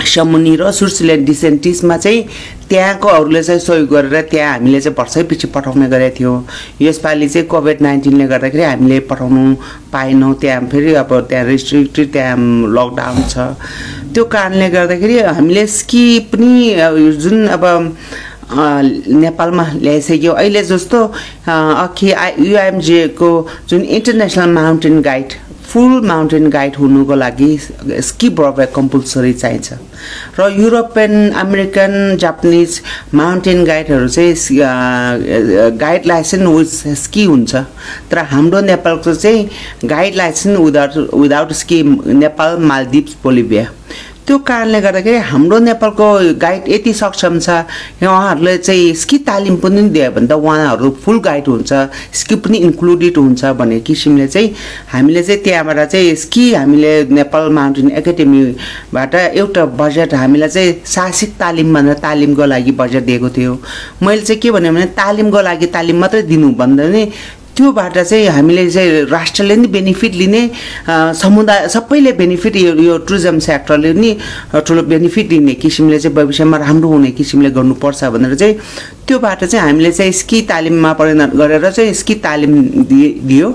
समुनि र स्विट्जरल्यान्ड डिसेन्टिसमा चाहिँ त्यहाँकोहरूले चाहिँ सहयोग गरेर त्यहाँ हामीले चाहिँ वर्षै पछि पठाउने गरेका थियौँ। यसपालि चाहिँ कोभिड नाइन्टिनले गर्दाखेरि हामीले पठाउनु पाएनौँ। त्यहाँ फेरि अब त्यहाँ रेस्ट्रिक्टेड त्यहाँ लकडाउन छ। त्यो कारणले गर्दाखेरि हामीले स्की पनि जुन अब नेपालमा ल्याइसक्यो। अहिले जस्तो अ, अघि युएमजेको जुन international mountain guide full mountain guide हुनुको लागि स्की ब्रबेक कम्पलसरी चाहिन्छ। र युरोपियन अमेरिकन जापानिज माउन्टेन गाइडहरू चाहिँ गाइड लाइसेन्स विथ स्की हुन्छ। तर हाम्रो नेपालको चाहिँ guide license without without ski Nepal Maldives Bolivia त्यो कारणले गर्दाखेरि हाम्रो नेपालको गाइड यति सक्षम छ उहाँहरूले चाहिँ स्की तालिम पनि दियो भने त उहाँहरू फुल गाइड हुन्छ स्की पनि इन्क्लुडेड हुन्छ भन्ने किसिमले चाहिँ हामीले चाहिँ त्यहाँबाट चाहिँ स्की हामीले नेपाल माउन्टेन एकाडेमीबाट एउटा बजेट हामीलाई चाहिँ साहसिक तालिम भनेर तालिमको लागि बजेट दिएको थियो। मैले चाहिँ के भने तालिमको लागि तालिम मात्रै दिनु भन्दा नि त्योबाट चाहिँ हामीले चाहिँ राष्ट्रले नि बेनिफिट लिने समुदाय सबैले बेनिफिट यो यो टुरिज्म सेक्टरले नि ठुलो बेनिफिट लिने किसिमले चाहिँ भविष्यमा राम्रो हुने किसिमले गर्नुपर्छ भनेर चाहिँ त्योबाट चाहिँ हामीले चाहिँ स्की तालिममा परिणत गरेर चाहिँ स्की तालिम दिए दियो।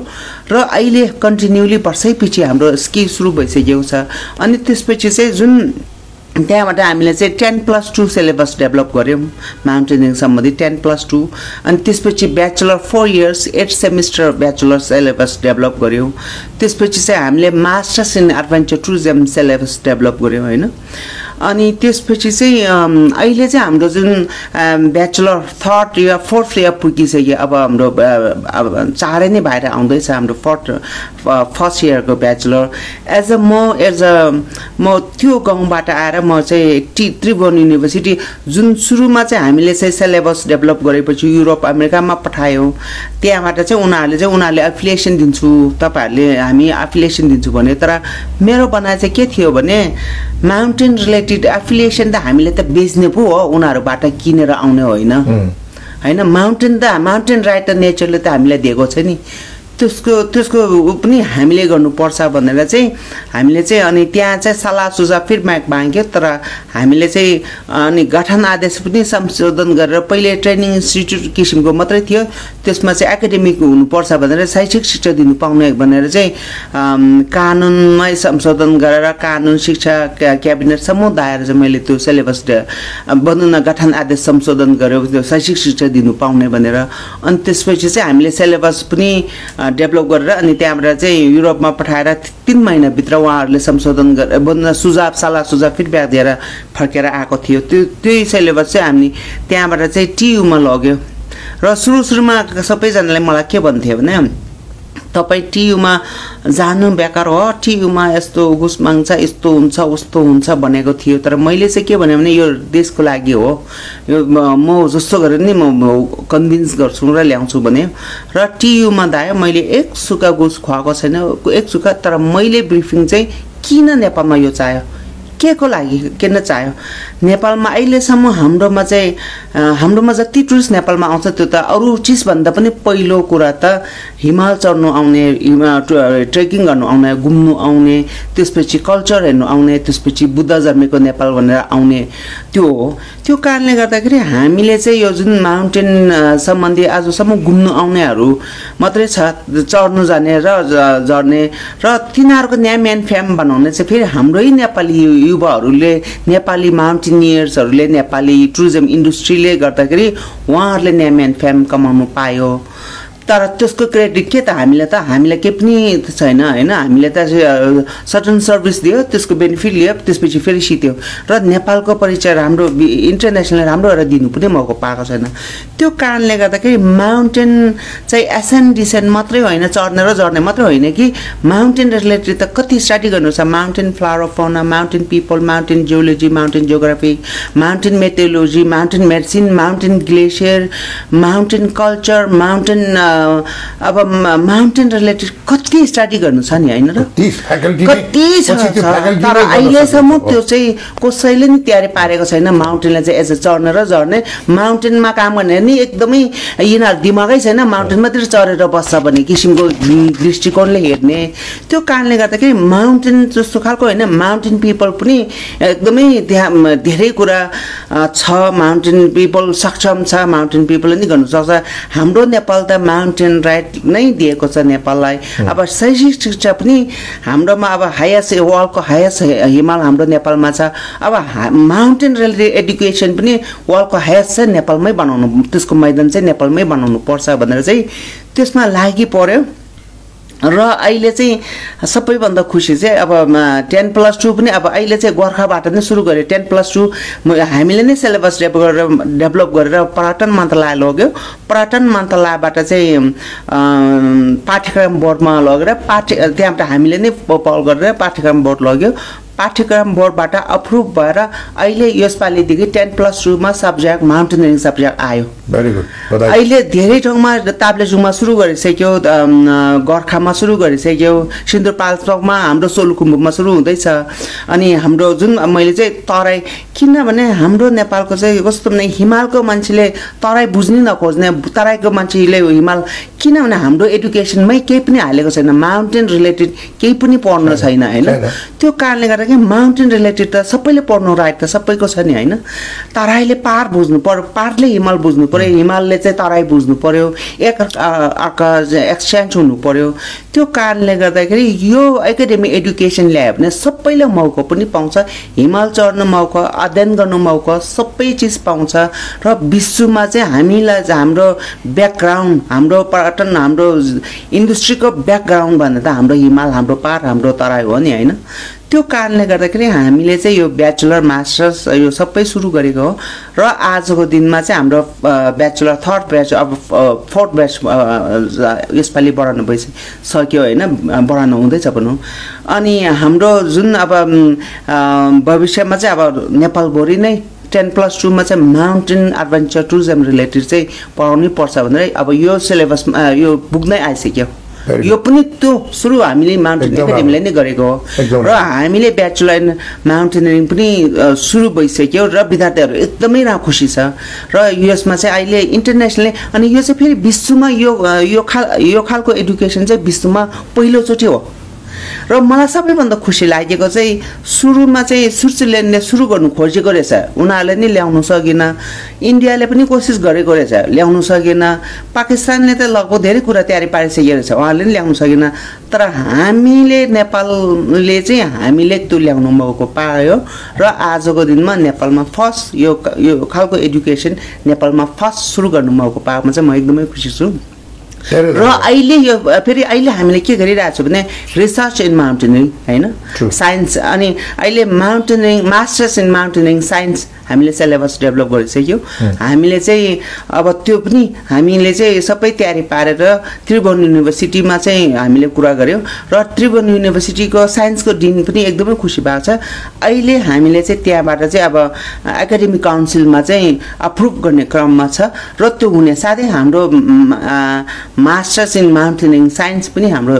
र अहिले कन्टिन्युली वर्षै पछि हाम्रो स्की सुरु भइसकेको छ। अनि त्यसपछि चाहिँ जुन त्यहाँबाट हामीले चाहिँ ten plus two syllabus develop गऱ्यौँ माउन्टेनिङ सम्बन्धी टेन प्लस टू अनि त्यसपछि bachelor four years eight semester bachelor syllabus develop गऱ्यौँ. त्यसपछि चाहिँ हामीले masters in adventure tourism syllabus develop गऱ्यौँ होइन? अनि त्यसपछि चाहिँ अहिले चाहिँ हाम्रो जुन bachelor third year fourth year पुगिसक्यो अब हाम्रो चाँडै नै भएर आउँदैछ हाम्रो फोर्थ फर्स्ट इयरको ब्याचलर एज अ म एज अ म त्यो गाउँबाट आएर म चाहिँ टी त्रिभुवन युनिभर्सिटी जुन सुरुमा चाहिँ हामीले चाहिँ सिलेबस डेभलप गरेपछि युरोप अमेरिकामा पठायौँ त्यहाँबाट चाहिँ उनीहरूले चाहिँ उनीहरूले एफिलिएसन दिन्छु तपाईँहरूले हामी एफिलिएसन दिन्छु भन्यो। तर मेरो बनाइ चाहिँ के थियो भने माउन्टेन रिलेटेड एफिलिएसन त हामीले त बेच्ने पो हो उनीहरूबाट किनेर आउने होइन। होइन माउन्टेन त माउन्टेन राइट त नेचरले त हामीलाई दिएको छ नि। त्यसको त्यसको पनि हामीले गर्नुपर्छ भनेर चाहिँ हामीले चाहिँ अनि त्यहाँ चाहिँ सल्लाह सुझाव माग माग्यो तर हामीले चाहिँ अनि गठन आदेश पनि संशोधन गरेर पहिले ट्रेनिङ इन्स्टिट्युट किसिमको मात्रै थियो। त्यसमा चाहिँ एकाडेमिक हुनुपर्छ भनेर शैक्षिक शिक्षा दिनु पाउने भनेर चाहिँ कानुनमै संशोधन गरेर कानुन शिक्षा क्या- क्याबिनेट समुदायर चाहिँ मैले त्यो सिलेबस बनाउन गठन आदेश संशोधन गर्यो त्यो शैक्षिक शिक्षा दिनु पाउने भनेर। अनि त्यसपछि चाहिँ हामीले सिलेबस पनि डेभलप गरेर अनि त्यहाँबाट चाहिँ युरोपमा पठाएर तिन महिनाभित्र उहाँहरूले संशोधन गरेर सुझाव सल्लाह सुझाव फिडब्याक दिएर फर्केर आएको थियो। त्यो त्यही सिलेबस चाहिँ हामी त्यहाँबाट चाहिँ टियुमा लग्यो। र सुरु सुरुमा सबैजनाले मलाई के भन्थ्यो भने तपाईँ टियुमा जानु बेकार हो। टियुमा यस्तो घुस माग्छ यस्तो हुन्छ उस्तो हुन्छ भनेको थियो। तर मैले चाहिँ के भने यो देशको लागि हो। यो म जस्तो गरेर नि म कन्भिन्स गर्छु र ल्याउँछु भने। र टियुमा दायो मैले एक सुका घुस खुवाएको छैन एक सुका तर मैले ब्रिफिङ चाहिँ किन नेपालमा यो चाह्यो के को लागि किन चाह्यो? नेपालमा अहिलेसम्म हाम्रोमा चाहिँ हाम्रोमा जति टुरिस्ट नेपालमा आउँछ त्यो त अरू चिजभन्दा पनि पहिलो कुरा त हिमाल चढ्नु आउने ट्रेकिङ गर्नु आउने घुम्नु आउने त्यसपछि कल्चर हेर्नु आउने त्यसपछि बुद्ध जन्मेको नेपाल भनेर आउने त्यो हो। त्यो कारणले गर्दाखेरि हामीले चाहिँ यो जुन माउन्टेन सम्बन्धी आजसम्म घुम्नु आउनेहरू मात्रै छ चढ्नु जाने र झर्ने र तिनीहरूको न्याम एन्ड फ्याम बनाउने चाहिँ फेरि हाम्रै नेपाली युवाहरूले नेपाली माउन्टेनियर्सहरूले नेपाली टुरिज्म इन्डस्ट्रीले गर्दाखेरि उहाँहरूले न्याम एन्ड फ्याम कमाउनु पायो। तर त्यसको क्रेडिट के त हामीलाई त हामीलाई केही पनि छैन होइन? हामीले त सटन सर्भिस दियो त्यसको बेनिफिट लियो त्यसपछि फेरि सित्यो। र नेपालको परिचय राम्रो इन्टरनेसनल राम्रो गरेर दिनु पनि मौका पाएको छैन। त्यो कारणले गर्दाखेरि माउन्टेन चाहिँ एसेन्ट डिसेन्ट मात्रै होइन चढ्ने र झर्ने मात्रै होइन कि माउन्टेन रिलेटेड त कति स्टडी गर्नु छ? Mountain flower fauna mountain people mountain geology mountain geography mountain meteorology mountain medicine mountain glacier mountain culture mountain अब माउन्टेन रिलेटेड कति स्टडी गर्नु छ नि होइन र? कति छ तर अहिलेसम्म। त्यो चाहिँ कसैले नि तयारी पारेको छैन। माउन्टेनलाई चाहिँ एज अ चढ्ने र झर्ने माउन्टेनमा काम गर्ने नि एकदमै यिनीहरू दिमागै छैन। माउन्टेन मात्रै चढेर बस्छ भन्ने किसिमको दृष्टिकोणले हेर्ने। त्यो कारणले गर्दाखेरि माउन्टेन जस्तो खालको होइन। माउन्टेन पिपल पनि एकदमै त्यहाँ धेरै कुरा छ। माउन्टेन पिपल सक्षम छ। माउन्टेन पिपलले नि गर्नु सक्छ। हाम्रो नेपाल त माउन्टेन राइट नै दिएको छ नेपाललाई। अब शैक्षिक शिक्षा पनि हाम्रोमा अब हायेस्ट वर्ल्डको हायेस्ट हिमाल हाम्रो नेपालमा छ। अब माउन्टेन रिलेटेड एडुकेसन पनि वर्ल्डको हायेस्ट चाहिँ नेपालमै बनाउनु त्यसको मैदान चाहिँ नेपालमै बनाउनु पर्छ भनेर चाहिँ त्यसमा लागि पर्यो। र अहिले चाहिँ सबैभन्दा खुसी चाहिँ अब टेन प्लस टू पनि अब अहिले चाहिँ गोर्खाबाट नै सुरु गऱ्यो टेन प्लस टू हामीले नै सिलेबस डेभलप गरेर डेभलप गरेर पर्यटन मन्त्रालय लग्यो पर्यटन मन्त्रालयबाट चाहिँ पाठ्यक्रम बोर्डमा लगेर पाठ्य त्यहाँबाट हामीले नै पहल गरेर पाठ्यक्रम बोर्ड लग्यो। पाठ्यक्रम बोर्डबाट अप्रुभ भएर अहिले यसपालिदेखि टेन प्लस टूमा सब्जेक्ट माउन्टेनियरिङ सब्जेक्ट आयो। अहिले धेरै ठाउँमा ताप्लेजुङमा सुरु गरिसक्यो गोर्खामा सुरु गरिसक्यो सिन्धुपाल्चोकमा हाम्रो सोलुखुम्बुमा सुरु हुँदैछ। अनि हाम्रो जुन मैले चाहिँ तराई किनभने हाम्रो नेपालको चाहिँ कस्तो भने हिमालको मान्छेले तराई बुझ्नै नखोज्ने तराईको मान्छेले हिमाल किनभने हाम्रो एडुकेसनमै केही पनि हालेको छैन माउन्टेन रिलेटेड केही पनि पढ्नु छैन। होइन। त्यो कारणले गर्दाखेरि माउन्टेन रिलेटेड त सबैले पढ्नु राइट त सबैको छ नि होइन? तराईले पार बुझ्नु पर्यो पारले हिमाल बुझ्नु पर्यो हिमालले चाहिँ तराई बुझ्नु पर्यो एक अर्का एक्सचेन्ज हुनु पर्यो। त्यो कारणले गर्दाखेरि यो एकाडेमी एडुकेसन ल्यायो भने सबैले मौका पनि पाउँछ हिमाल चढ्नु मौका अध्ययन गर्नु मौका सबै चिज पाउँछ र विश्वमा चाहिँ हामीलाई हाम्रो ब्याकग्राउन्ड हाम्रो पर्यटन हाम्रो इन्डस्ट्रीको ब्याकग्राउन्ड भन्दा त हाम्रो हिमाल हाम्रो पार हाम्रो तराई हो नि होइन? त्यो कारणले गर्दाखेरि हामीले चाहिँ यो ब्याचलर मास्टर्स यो सबै सुरु गरेको हो। र आजको दिनमा चाहिँ हाम्रो ब्याचलर थर्ड ब्याच अब फोर्थ ब्याच यसपालि बढाउनु भइसक्यो होइन बढाउनु हुँदैछ भनौँ। अनि हाम्रो जुन अब भविष्यमा चाहिँ अब नेपालभरि नै टेन प्लस टूमा चाहिँ माउन्टेन एडभेन्चर टुरिज्म रिलेटेड चाहिँ पढाउनै पर्छ भनेर अब यो सिलेबसमा यो बुक नै आइसक्यो। यो पनि त्यो सुरु हामीले माउन्टेन एकाडेमीले नै गरेको हो। र हामीले ब्याचलर इन माउन्टेनियरिङ पनि सुरु भइसक्यो र विद्यार्थीहरू एकदमै रा खुसी छ। र यसमा चाहिँ अहिले इन्टरनेसनली अनि यो चाहिँ फेरि विश्वमा यो यो खाल यो खालको एडुकेसन चाहिँ विश्वमा पहिलोचोटि हो। र मलाई सबैभन्दा खुसी लागेको चाहिँ सुरुमा चाहिँ स्विजरल्यान्डले सुरु गर्नु खोजेको रहेछ। उनीहरूले नि ल्याउनु सकेन। इन्डियाले पनि कोसिस गरेको रहेछ। ल्याउनु सकेन। पाकिस्तानले त लगभग धेरै कुरा तयारी पारिसकेको रहेछ। उहाँहरूले नि ल्याउनु सकेन। तर हामीले नेपालले चाहिँ हामीले त्यो ल्याउनु मौका पायो र आजको दिनमा नेपालमा फर्स्ट यो यो खालको एडुकेसन नेपालमा फर्स्ट सुरु गर्नु मौका पाएकोमा चाहिँ म एकदमै खुसी छु। र अहिले यो फेरि अहिले हामीले के गरिरहेको छौँ भने रिसर्च इन माउन्टेनिङ होइन. साइन्स अनि अहिले mountaineering masters in mountaineering science हामीले सिलेबस डेभलप गरिसक्यो। हामीले चाहिँ अब त्यो पनि हामीले चाहिँ सबै तयारी पारेर त्रिभुवन युनिभर्सिटीमा चाहिँ हामीले कुरा गऱ्यौँ र त्रिभुवन युनिभर्सिटीको साइन्सको डिन पनि एकदमै खुसी भएको छ। अहिले हामीले चाहिँ त्यहाँबाट चाहिँ अब एकाडेमिक काउन्सिलमा चाहिँ अप्रुभ गर्ने क्रममा छ र त्यो हुने साथै हाम्रो मास्टर्स इन माउन्टेनिङ साइन्स पनि हाम्रो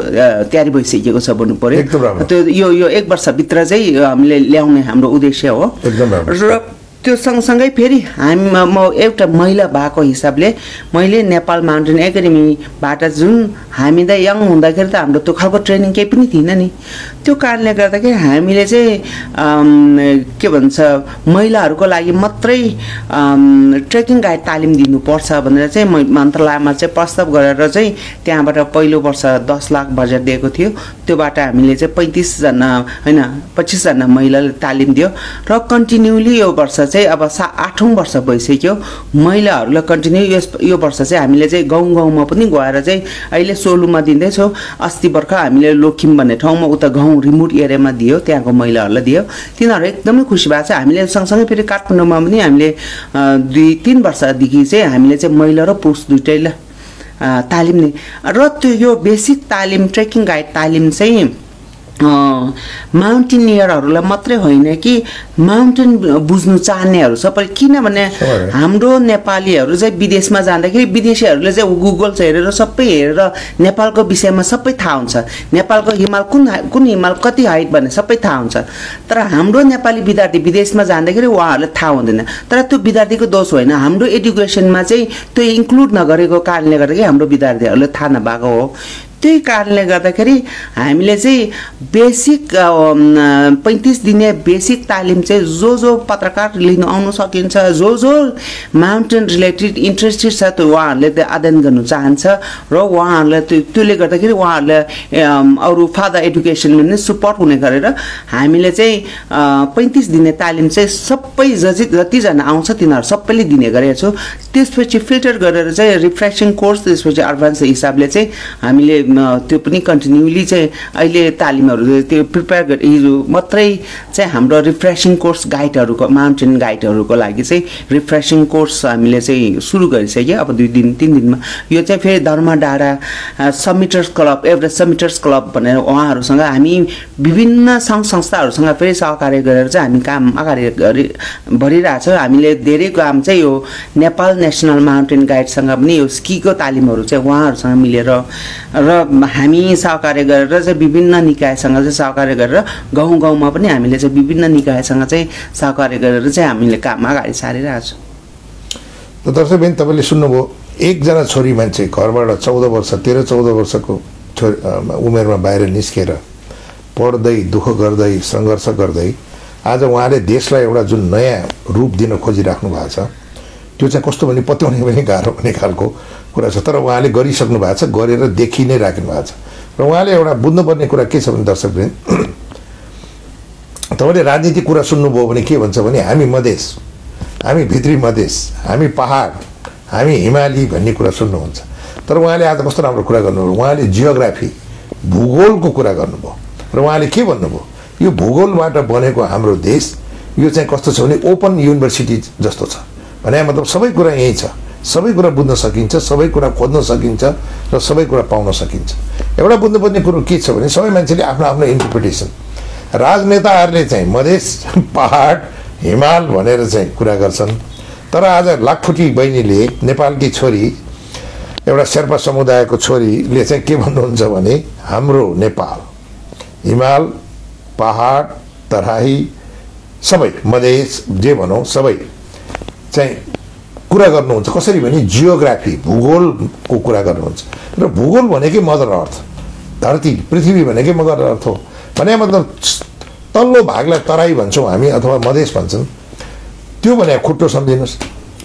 तयारी भइसकेको छ भन्नु राम्रो। त्यो यो यो एक वर्षभित्र चाहिँ हामीले ल्याउने हाम्रो उद्देश्य हो। र त्यो सँगसँगै फेरि हामी म एउटा महिला भएको हिसाबले मैले नेपाल माउन्टेन एकाडेमीबाट जुन हामी त यङ हुँदाखेरि त हाम्रो त्यो खालको ट्रेनिङ केही पनि थिएन नि। त्यो कारणले गर्दाखेरि हामीले चाहिँ के भन्छ महिलाहरूको लागि मात्रै ट्रेकिङ गाइड तालिम दिनुपर्छ भनेर चाहिँ मन्त्रालयमा चाहिँ प्रस्ताव गरेर चाहिँ त्यहाँबाट पहिलो वर्ष दस लाख बजेट दिएको थियो। त्योबाट हामीले चाहिँ पैँतिसजना होइन पच्चिसजना महिलाले तालिम दियो। र कन्टिन्युली यो वर्ष चाहिँ अब सा आठौँ वर्ष भइसक्यो। महिलाहरूलाई कन्टिन्यू यस यो वर्ष चाहिँ हामीले चाहिँ गाउँ गाउँमा पनि गएर चाहिँ अहिले सोलुमा दिँदैछौँ। अस्ति भर्खर हामीले लोकिम भन्ने ठाउँमा उता गाउँ रिमोट एरियामा दियो त्यहाँको महिलाहरूलाई दियो। तिनीहरू एकदमै खुसी भएको छ। हामीले सँगसँगै फेरि काठमाडौँमा पनि हामीले दुई तिन वर्षदेखि चाहिँ हामीले चाहिँ महिला र पुरुष दुइटैलाई तालिम नै। र त्यो यो बेसिक तालिम ट्रेकिङ गाइड तालिम चाहिँ माउन्टेनियरहरूलाई मात्रै होइन कि माउन्टेन बुझ्नु चाहनेहरू सबै किनभने। हाम्रो नेपालीहरू चाहिँ विदेशमा जाँदाखेरि विदेशीहरूले चाहिँ गुगल हेरेर सबै हेरेर नेपालको विषयमा सबै थाहा हुन्छ। नेपालको हिमाल कुन कुन हिमाल कति हाइट भन्ने सबै थाहा हुन्छ। तर हाम्रो नेपाली विद्यार्थी विदेशमा जाँदाखेरि उहाँहरूलाई थाहा हुँदैन। तर त्यो विद्यार्थीको दोष होइन। हाम्रो एडुकेसनमा चाहिँ त्यो इन्क्लुड नगरेको कारणले गर्दाखेरि हाम्रो विद्यार्थीहरूले थाहा नभएको हो। त्यही कारणले गर्दाखेरि हामीले चाहिँ बेसिक पैँतिस दिने बेसिक तालिम चाहिँ जो जो पत्रकार लिनु आउनु सकिन्छ जो जो माउन्टेन रिलेटेड इन्ट्रेस्टेड छ त्यो उहाँहरूले त्यो अध्ययन गर्नु चाहन्छ र उहाँहरूलाई त्यो त्यसले गर्दाखेरि उहाँहरूले अरू फादर एडुकेसनमा पनि सपोर्ट हुने गरेर हामीले चाहिँ पैँतिस दिने तालिम चाहिँ सबै जति जतिजना आउँछ तिनीहरू सबैले दिने गरेको छु। त्यसपछि फिल्टर गरेर चाहिँ रिफ्रेसिङ कोर्स त्यसपछि एडभान्स हिसाबले चाहिँ हामीले त्यो पनि कन्टिन्युली चाहिँ अहिले तालिमहरू त्यो प्रिपेयर गरे हिजो मात्रै चाहिँ हाम्रो रिफ्रेसिङ कोर्स गाइडहरूको माउन्टेन गाइडहरूको लागि चाहिँ रिफ्रेसिङ कोर्स हामीले चाहिँ सुरु गरिसक्यो अब दुई दिन तिन दिनमा। यो चाहिँ फेरि धर्म डाँडा summiters club Everest summiters club भनेर उहाँहरूसँग हामी विभिन्न सङ्घ संस्थाहरूसँग फेरि सहकार्य गरेर चाहिँ हामी काम अगाडि गरि भरिरहेछौँ हामीले धेरै काम चाहिँ यो नेपाल नेसनल माउन्टेन गाइडसँग पनि यो स्कीको तालिमहरू चाहिँ उहाँहरूसँग मिलेर र हामी सहकार्य गरेर चाहिँ विभिन्न निकायसँग चाहिँ सहकार्य गरेर गाउँ गाउँमा पनि हामीले चाहिँ विभिन्न निकायसँग चाहिँ सहकार्य गरेर चाहिँ हामीले काम अगाडि सारिरहेको छौँ। त दर्शकबिन तपाईँले सुन्नुभयो एकजना छोरी मान्छे घरबाट चौध वर्ष तेह्र चौध वर्षको छोरी उमेरमा बाहिर निस्केर पढ्दै दुःख गर्दै सङ्घर्ष गर्दै आज उहाँले देशलाई एउटा जुन नयाँ रूप दिन खोजिराख्नु भएको छ त्यो चाहिँ कस्तो भने पत्याउने पनि गाह्रो हुने खालको कुरा छ। तर उहाँले गरिसक्नु भएको छ गरेर देखि नै राख्नु भएको छ। र उहाँले एउटा बुझ्नुपर्ने कुरा के छ भने दर्शकबिन तपाईँले राजनीतिक कुरा सुन्नुभयो भने के भन्छ भने हामी मधेस हामी भित्री मधेस हामी पहाड हामी हिमाली भन्ने कुरा सुन्नुहुन्छ। तर उहाँले आज कस्तो राम्रो कुरा गर्नुभयो? उहाँले जियोग्राफी भूगोलको कुरा गर्नुभयो। र उहाँले के भन्नुभयो? यो भूगोलबाट बनेको हाम्रो देश यो चाहिँ कस्तो छ भने ओपन युनिभर्सिटी जस्तो छ। भने मतलब सबै कुरा यहीँ छ। सबै कुरा बुझ्न सकिन्छ सबै कुरा खोज्न सकिन्छ र सबै कुरा पाउन सकिन्छ। एउटा बुझ्नुपर्ने कुरो के छ भने सबै मान्छेले आफ्नो आफ्नो इन्टरप्रिटेसन राजनेताहरूले चाहिँ मधेस पहाड हिमाल भनेर चाहिँ कुरा गर्छन्। तर आज लाखफुटी बहिनीले नेपालकी छोरी एउटा शेर्पा समुदायको छोरीले चाहिँ के भन्नुहुन्छ भने हाम्रो नेपाल हिमाल पहाड तराई सबै मधेस जे भनौँ सबै चाहिँ कुरा गर्नुहुन्छ कसरी भने जियोग्राफी भूगोलको कुरा गर्नुहुन्छ र भूगोल भनेकै मदर अर्थ धरती पृथ्वी भनेकै मदर अर्थ हो भने मतलब तल्लो भागलाई तराई भन्छौँ हामी अथवा मधेस भन्छन् त्यो भने खुट्टो सम्झिनुहोस्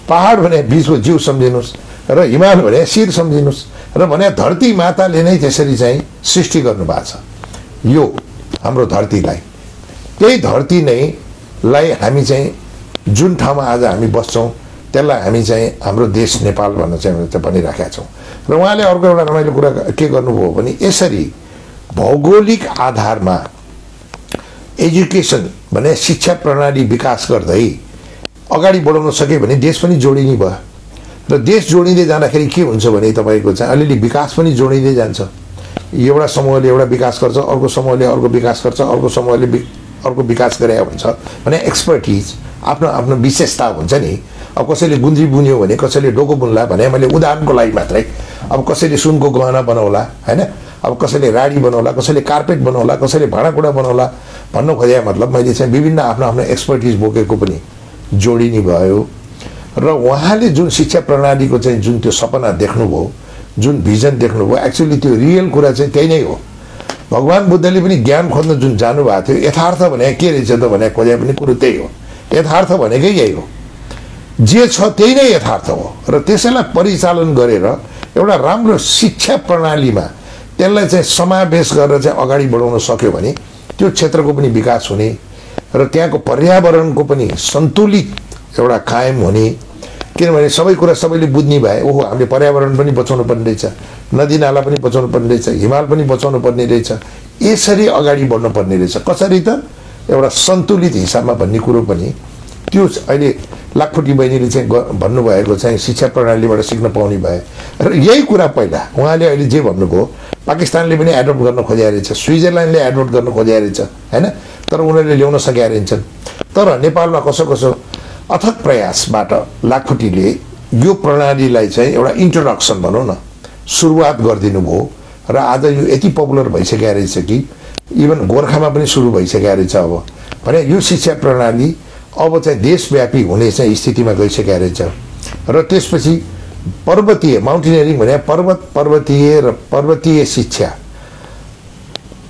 पहाड भने बिचको जिउ सम्झिनुहोस् र हिमाल भने शिर सम्झिनुहोस् र भने धरती माताले नै त्यसरी चाहिँ सृष्टि गर्नुभएको छ यो हाम्रो धरतीलाई त्यही धरती नै लाई हामी चाहिँ जुन ठाउँमा आज हामी बस्छौँ त्यसलाई हामी चाहिँ हाम्रो देश नेपाल भनेर चाहिँ चाहिँ भनिराखेका छौँ। र उहाँले अर्को एउटा रमाइलो कुरा के गर्नुभयो भने यसरी भौगोलिक आधारमा एजुकेसन भने शिक्षा प्रणाली विकास गर्दै अगाडि बढाउन सक्यो भने देश पनि जोडिने भयो। र देश जोडिँदै जाँदाखेरि के हुन्छ भने तपाईँको चाहिँ अलिअलि विकास पनि जोडिँदै जान्छ। एउटा समूहले एउटा विकास गर्छ अर्को समूहले अर्को विकास गर्छ अर्को समूहले अर्को विकास गरे हुन्छ। भने एक्सपर्टिज आफ्नो आफ्नो विशेषता हुन्छ नि। अब कसैले गुन्द्री बुन्यो भने कसैले डोको बुन्ला भने मैले उदाहरणको लागि मात्रै। अब कसैले सुनको गहना बनाउला होइन? अब कसैले राडी बनाउला कसैले कार्पेट बनाउला कसैले भाँडाकुँडा बनाउला भन्नु खोजे मतलब मैले चाहिँ विभिन्न आफ्नो आफ्नो एक्सपर्टिज बोकेको पनि जोडिने भयो। र उहाँले जुन शिक्षा प्रणालीको चाहिँ जुन त्यो सपना देख्नुभयो जुन भिजन देख्नुभयो एक्चुअली त्यो रियल कुरा चाहिँ त्यही नै हो। भगवान् बुद्धले पनि ज्ञान खोज्न जुन जानुभएको थियो यथार्थ भने के रहेछ त भने खोजे पनि कुरो त्यही हो। यथार्थ भनेकै यही हो। जे छ त्यही नै यथार्थ हो। र त्यसैलाई परिचालन गरेर एउटा राम्रो शिक्षा प्रणालीमा त्यसलाई चाहिँ समावेश गरेर चाहिँ अगाडि बढाउन सक्यो भने त्यो क्षेत्रको पनि विकास हुने र त्यहाँको पर्यावरणको पनि सन्तुलित एउटा कायम हुने। किनभने सबै कुरा सबैले बुझ्ने भए ओहो हामीले पर्यावरण पनि बचाउनु पर्ने रहेछ नदी नाला पनि बचाउनु पर्ने रहेछ हिमाल पनि बचाउनु पर्ने रहेछ यसरी अगाडि बढ्नु पर्ने रहेछ। कसरी त? एउटा सन्तुलित हिसाबमा भन्ने कुरो पनि त्यो अहिले लाखपट्टि बहिनीले चाहिँ भन्नुभएको चाहिँ शिक्षा प्रणालीबाट सिक्न पाउने भए। र यही कुरा पहिला उहाँले अहिले जे भन्नुभयो पाकिस्तानले पनि एडप्ट गर्न खोजेको रहेछ स्विजरल्यान्डले एडप्ट गर्न खोजेको रहेछ होइन? तर उनीहरूले ल्याउन सकेका रहेछन् तर नेपालमा कसो कसो अथक प्रयासबाट लाखपट्टिले यो प्रणालीलाई चाहिँ एउटा इन्ट्रोडक्सन भनौँ न सुरुवात गरिदिनु भयो र आज यो यति पपुलर भइसकेको रहेछ कि इभन गोर्खामा पनि सुरु भइसकेको रहेछ अब। भने यो शिक्षा प्रणाली अब चाहिँ देशव्यापी हुने चाहिँ स्थितिमा गइसकेको रहेछ। र त्यसपछि पर्वतीय माउन्टेनियरिङ भने पर्वत पर्वतीय र पर्वतीय शिक्षा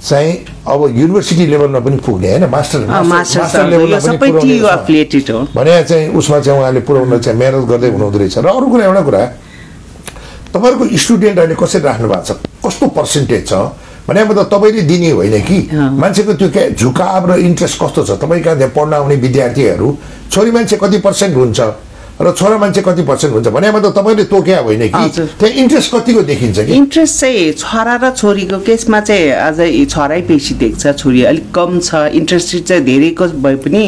चाहिँ अब युनिभर्सिटी लेभलमा पनि पुग्ने होइन मास्टर मास्टर लेभलमा भने चाहिँ उसमा चाहिँ उहाँले पुऱ्याउन चाहिँ मेहनत गर्दै हुनुहुँदो रहेछ। र अरू कुरा एउटा कुरा तपाईँहरूको स्टुडेन्ट अहिले कसरी राख्नु भएको छ? कस्तो पर्सेन्टेज छ? भने मतलब तपाईँले दिने होइन कि। मान्छेको त्यो क्या झुकाव र इन्ट्रेस्ट कस्तो छ? तपाईँ कहाँ त्यहाँ पढ्न आउने विद्यार्थीहरू छोरी मान्छे कति पर्सेन्ट हुन्छ? र छोरा मान्छे कति पर्सेन्ट हुन्छ भने मतलब तपाईँले तोक्या होइन कि। त्यहाँ इन्ट्रेस्ट कतिको देखिन्छ कि? इन्ट्रेस्ट चाहिँ छोरा र छोरीको केसमा चाहिँ अझै छोरै बेसी देख्छ छोरी अलिक कम छ। इन्ट्रेस्टेड चाहिँ धेरैको भए पनि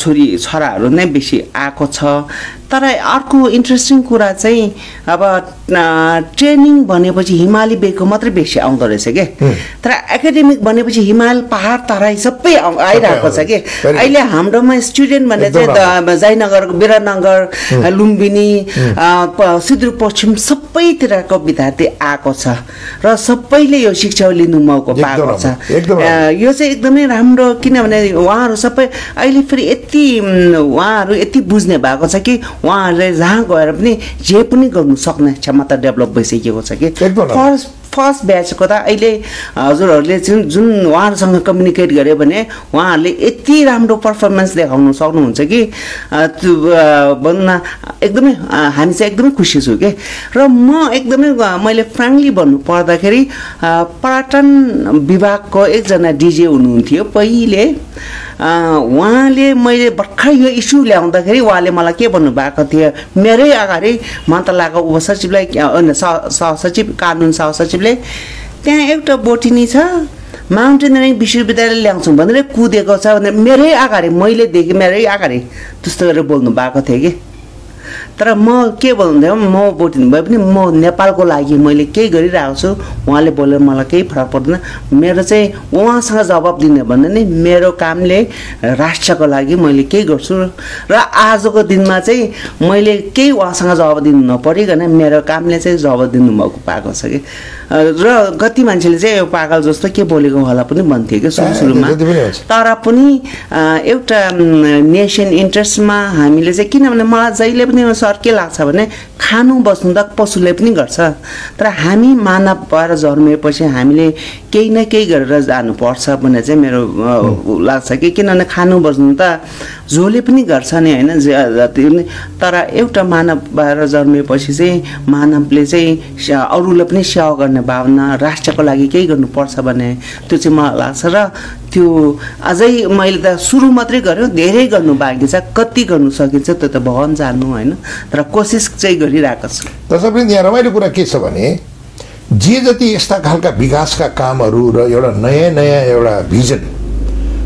छोरी छोराहरू नै बेसी आएको छ। तर अर्को इन्ट्रेस्टिङ कुरा चाहिँ अब ट्रेनिङ भनेपछि हिमाली बेको मात्रै बेसी आउँदो रहेछ के? तर एकाडेमिक भनेपछि हिमाल पहाड तराई सबै आइरहेको छ कि. अहिले हाम्रोमा स्टुडेन्ट भने चाहिँ एकदम द- लुम्बिनी प- सुदूरपश्चिम सबैतिरको विद्यार्थी आएको छ। र सबैले यो शिक्षा लिनु मौका पाएको छ। यो चाहिँ एकदमै राम्रो किनभने उहाँहरू सबै अहिले फेरि यति उहाँहरू यति बुझ्ने भएको छ कि उहाँहरूले जहाँ गएर पनि जे पनि गर्नु सक्ने क्षमता डेभलप भइसकेको छ कि। फर्स्ट फर्स्ट ब्याचको त अहिले हजुरहरूले जुन जुन उहाँहरूसँग कम्युनिकेट गऱ्यो भने उहाँहरूले यति राम्रो पर्फर्मेन्स देखाउनु सक्नुहुन्छ कि? त्यो भनौँ न एकदमै हामी चाहिँ एकदमै खुसी छु कि? र म एकदमै मैले फ्रेङ्कली भन्नु पर्दाखेरि पर्यटन विभागको एकजना डिजे हुनुहुन्थ्यो पहिले। उहाँले मैले भर्खर यो इस्यु ल्याउँदाखेरि उहाँले मलाई के भन्नुभएको थियो मेरै अगाडि मन्त्रालयको उपसचिवलाई सहसचिव कानुन सहसचिवले त्यहाँ एउटा बोटिनी छ माउन्टेनियरिङ विश्वविद्यालय ल्याउँछौँ भनेर कुदेको छ भनेर मेरै अगाडि मैले देखेँ मेरै अगाडि त्यस्तो गरेर बोल्नु भएको थियो कि तर म के भन्थ्यो म बोटिनु भए पनि म नेपालको लागि मैले केही गरिरहेको छु उहाँले बोलेर मलाई केही फरक पर्दैन। मेरो चाहिँ उहाँसँग जवाब दिने भन्दा नि मेरो कामले राष्ट्रको लागि मैले केही गर्छु। र आजको दिनमा चाहिँ मैले केही उहाँसँग जवाब दिनु नपरिकन मेरो कामले चाहिँ जवाब दिनु भएको पाएको छ कि। र कति मान्छेले चाहिँ यो पागल जस्तो के बोलेको होला पनि भन्थ्यो कि सुरु सुरुमा। तर पनि एउटा नेसन इन्ट्रेस्टमा हामीले चाहिँ किनभने मलाई जहिले पनि सर के लाग्छ भने खानु बस्नु त पशुले पनि गर्छ। तर हामी मानव भएर जन्मिएपछि हामीले केही न केही गरेर जानुपर्छ भन्ने चाहिँ मेरो लाग्छ कि किनभने खानु बस्नु त जसले पनि गर्छ नि होइन जति पनि तर एउटा मानव भएर जन्मिएपछि चाहिँ मानवले चाहिँ अरूलाई पनि सेवा गर्ने भावना राष्ट्रको लागि केही गर्नुपर्छ भन्ने त्यो चाहिँ मलाई लाग्छ र त्यो अझै मैले त सुरु मात्रै गर्यो धेरै गर्नु बाँकी छ कति गर्नु सकिन्छ त्यो त भगवान् जान्नु होइन तर कोसिस चाहिँ गरिरहेको छु। तसर्थ पनि यहाँ रमाइलो कुरा के छ भने जे जति यस्ता खालका विकासका कामहरू र एउटा नयाँ नयाँ एउटा भिजन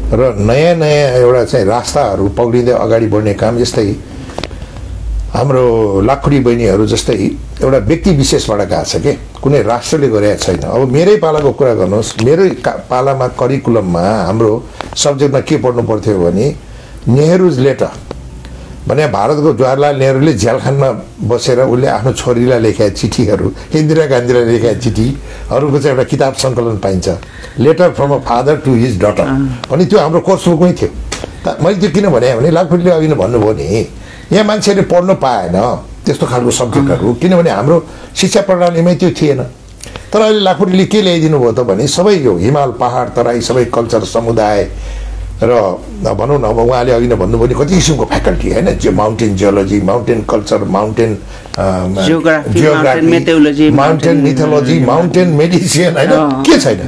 र नयाँ नयाँ एउटा चाहिँ रास्ताहरू पक्रिँदै अगाडि बढ्ने काम जस्तै हाम्रो लाखुडी बहिनीहरू जस्तै एउटा व्यक्ति विशेषबाट गएको छ के? कुनै राष्ट्रले गरेको छैन। अब मेरै पालाको कुरा गर्नुहोस्। मेरै पालामा करिकुलममा हाम्रो सब्जेक्टमा के पढ्नु पर्थ्यो भने नेहरूज लेटर। भने भारतको जवाहरलाल नेहरूले झ्यालखानमा बसेर उसले आफ्नो छोरीलाई लेखेका चिठीहरू इन्दिरा गान्धीलाई लेखेका चिठीहरूको चाहिँ एउटा किताब सङ्कलन पाइन्छ। Letter from a father to his daughter अनि त्यो हाम्रो कोर्स बुकमै थियो। मैले त्यो किन भने भने अघि नै भन्नुभयो नि यहाँ मान्छेले पढ्नु पाएन त्यस्तो खालको सब्जेक्टहरू। किनभने हाम्रो शिक्षा प्रणालीमै त्यो थिएन। तर अहिले लाखपट्टिले के ल्याइदिनु भयो त भने सबै यो हिमाल पहाड तराई सबै कल्चर समुदाय र भनौँ न अब उहाँले अघि नै भन्नुभयो नि कति किसिमको फ्याकल्टी होइन? जो mountain geology mountain culture mountain meteorology, mountain mythology mountain medicine होइन। के छैन?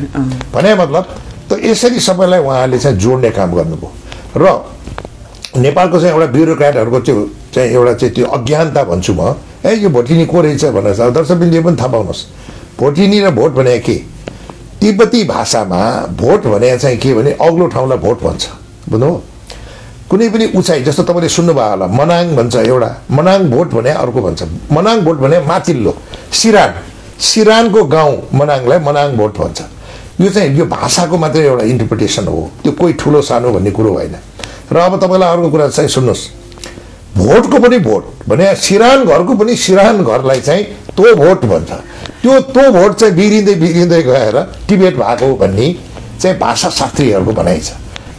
भने मतलब त यसरी सबैलाई उहाँले चाहिँ जोड्ने काम गर्नुभयो। र नेपालको चाहिँ एउटा ब्युरोक्राटहरूको चाहिँ चाहिँ एउटा चाहिँ त्यो अज्ञानता भन्छु म। ए यो भोटिनी को रहेछ भनेर दर्शकबिन्दुले पनि थाहा पाउनुहोस्। भोटिनी र भोट भने के? तिब्बती भाषामा भोट भने चाहिँ के भने अग्लो ठाउँलाई भोट भन्छ। बुझ्नु कुनै पनि उचाइ जस्तो तपाईँले सुन्नुभयो होला मनाङ भन्छ एउटा। मनाङ भोट भने अर्को भन्छ। मनाङ भोट भने माथिल्लो सिरान। सिरानको गाउँ मनाङलाई मनाङ भोट भन्छ। यो चाहिँ यो भाषाको मात्रै एउटा इन्टरप्रिटेसन हो। त्यो कोही ठुलो सानो भन्ने कुरो होइन। र अब तपाईँलाई अर्को कुरा चाहिँ सुन्नुहोस्। भोटको पनि भोट भने सिरान घरको पनि सिरान घरलाई चाहिँ तो भोट भन्छ। त्यो तो भोट चाहिँ बिग्रिँदै बिग्रिँदै गएर टिबेट भएको भन्ने चाहिँ भाषाशास्त्रीहरूको भनाइ छ।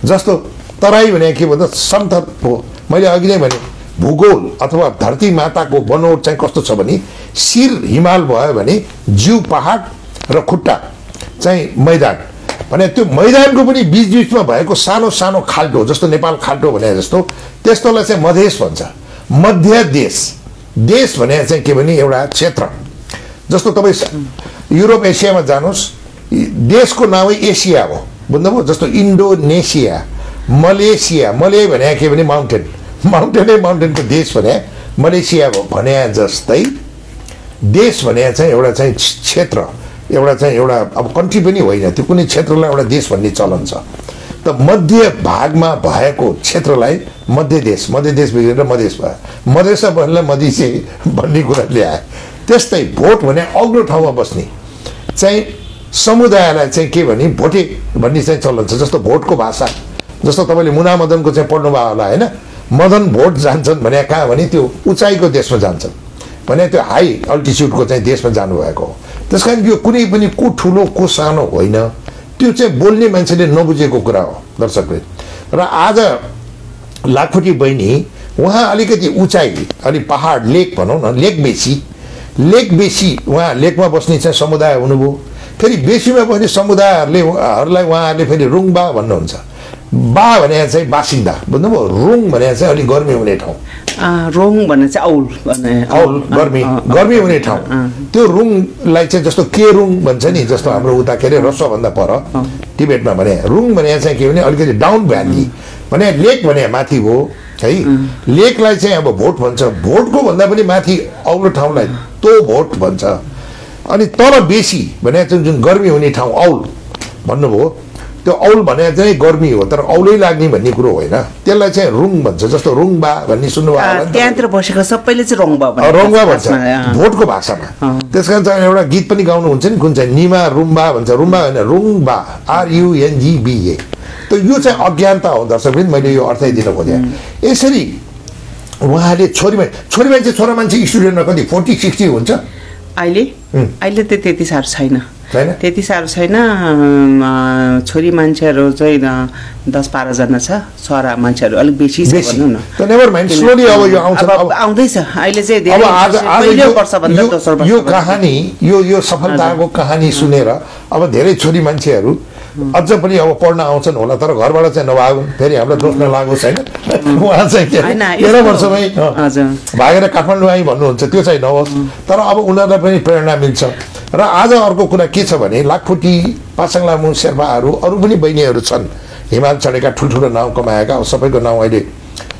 जस्तो तराई भने के भन्छ समथर हो। मैले अघि नै भने भूगोल अथवा धरती माताको बनोट चाहिँ कस्तो छ भने शिर हिमाल भयो भने जिउ पहाड र खुट्टा चाहिँ मैदान। भने त्यो मैदानको पनि बिच बिचमा भएको सानो सानो खाल्टो जस्तो नेपाल खाल्टो भने जस्तो त्यस्तोलाई चाहिँ मधेस भन्छ। मध्य देश। देश भने चाहिँ के भने एउटा क्षेत्र। जस्तो तपाईँ युरोप एसियामा जानुहोस् देशको नामै एसिया हो। बुझ्नुभयो? जस्तो इन्डोनेसिया मलेसिया मले भने के भने माउन्टेन माउन्टेनै माउन्टेनको देश भने मलेसिया भने जस्तै। देश भने चाहिँ एउटा चाहिँ क्षेत्र एउटा चाहिँ एउटा अब कन्ट्री पनि होइन। त्यो कुनै क्षेत्रलाई एउटा देश भन्ने चलन छ। त मध्य भागमा भएको क्षेत्रलाई मध्य देश मध्य देश बिग्रेर मधेस भयो। मधेस भन्ने मधेसी भन्ने कुरा ल्याए त्यस्तै भोट भने अग्लो ठाउँमा बस्ने। चाहिँ समुदायलाई चाहिँ के भने भोटे भन्ने चाहिँ चलन छ। जस्तो भोटको भाषा जस्तो तपाईँले मुना मदनको चाहिँ पढ्नुभयो होला होइन? मदन भोट जान्छन् भने कहाँ भने त्यो उचाइको देशमा जान्छन्। भने त्यो हाई अल्टिच्युडको चाहिँ देशमा जानुभएको हो। त्यस कारण यो कुनै पनि को ठुलो को सानो होइन। त्यो चाहिँ बोल्ने मान्छेले नबुझेको कुरा हो दर्शकले। र आज लाखुटी बहिनी उहाँ अलिकति उचाइ अलिक पहाड लेक भनौँ न लेक बेसी। लेक बेसी उहाँ लेकमा बस्ने चाहिँ समुदाय हुनुभयो फेरि बेसीमा बस्ने समुदायहरूले हरूलाई उहाँहरूले फेरि रुङबा भन्नुहुन्छ। बा भने चाहिँ बासिन्दा बुझ्नुभयो? रुङ भने चाहिँ अलिक गर्मी हुने ठाउँ। रोङ भन्ने चाहिँ औल औल। गर्मी गर्मी हुने ठाउँ। त्यो रुङलाई चाहिँ जस्तो के रुङ भन्छ नि जस्तो हाम्रो उता के अरे रसोभन्दा पर टिबेटमा भने रुङ भने चाहिँ के भने अलिकति डाउन भ्याली। भने लेक भने माथि हो है। लेकलाई चाहिँ अब भोट भन्छ। भोटको भन्दा पनि माथि अग्लो ठाउँलाई तो भोट भन्छ। अनि तल बेसी भने जुन गर्मी हुने ठाउँ औल भन्नुभयो। त्यो औल भने चाहिँ गर्मी हो तर औलै लाग्ने भन्ने कुरो होइन। त्यसलाई चाहिँ रुङ भन्छ जस्तो रुङबा भन्ने सुन्नुभयो होला। नि त? त्यहाँतिर बसेको सबैले चाहिँ रङबा रङ्गा भन्छ। भोटको भाषामा। त्यस कारण चाहिँ एउटा गीत पनि गाउनुहुन्छ नि कुन चाहिँ निमा रुम्बा भन्छ। रुम्बा होइन रुङबा आरयुएनजिबिए त यो चाहिँ अज्ञानता हो दर्शक पनि मैले यो अर्थै दिन खोजेँ। यसरी उहाँले छोरी मान्छे छोरी मान्छे छोरा मान्छे स्टुडेन्टमा कति फोर्टी सिक्सटी हुन्छ? अहिले? अहिले त त्यति साह्रो छैन? त्यति साह्रो छैन छोरी मान्छेहरू चाहिँ दस बाह्रजना छ छोरा मान्छेहरू अलिक बेसी छ भनौँ न। आउँदैछ। अहिले चाहिँ यो- कहानी यो यो सफलताको कहानी सुनेर अब धेरै छोरी मान्छेहरू अझ पनि अब पढ्न आउँछन् होला तर घरबाट चाहिँ नभागुन् फेरि हामीलाई दोष नलागोस् होइन। उहाँ चाहिँ के? तेह्र वर्षमै। भागेर काठमाडौँ आइ भन्नुहुन्छ त्यो चाहिँ नहोस्। तर अब उनीहरूलाई पनि प्रेरणा मिल्छ। र आज अर्को कुरा के छ भने लाखुटी पासाङ लामु शेर्पाहरू अरू पनि बहिनीहरू छन्। हिमाल चढेका ठुल्ठुलो नाउँ कमाएका अब सबैको नाउँ अहिले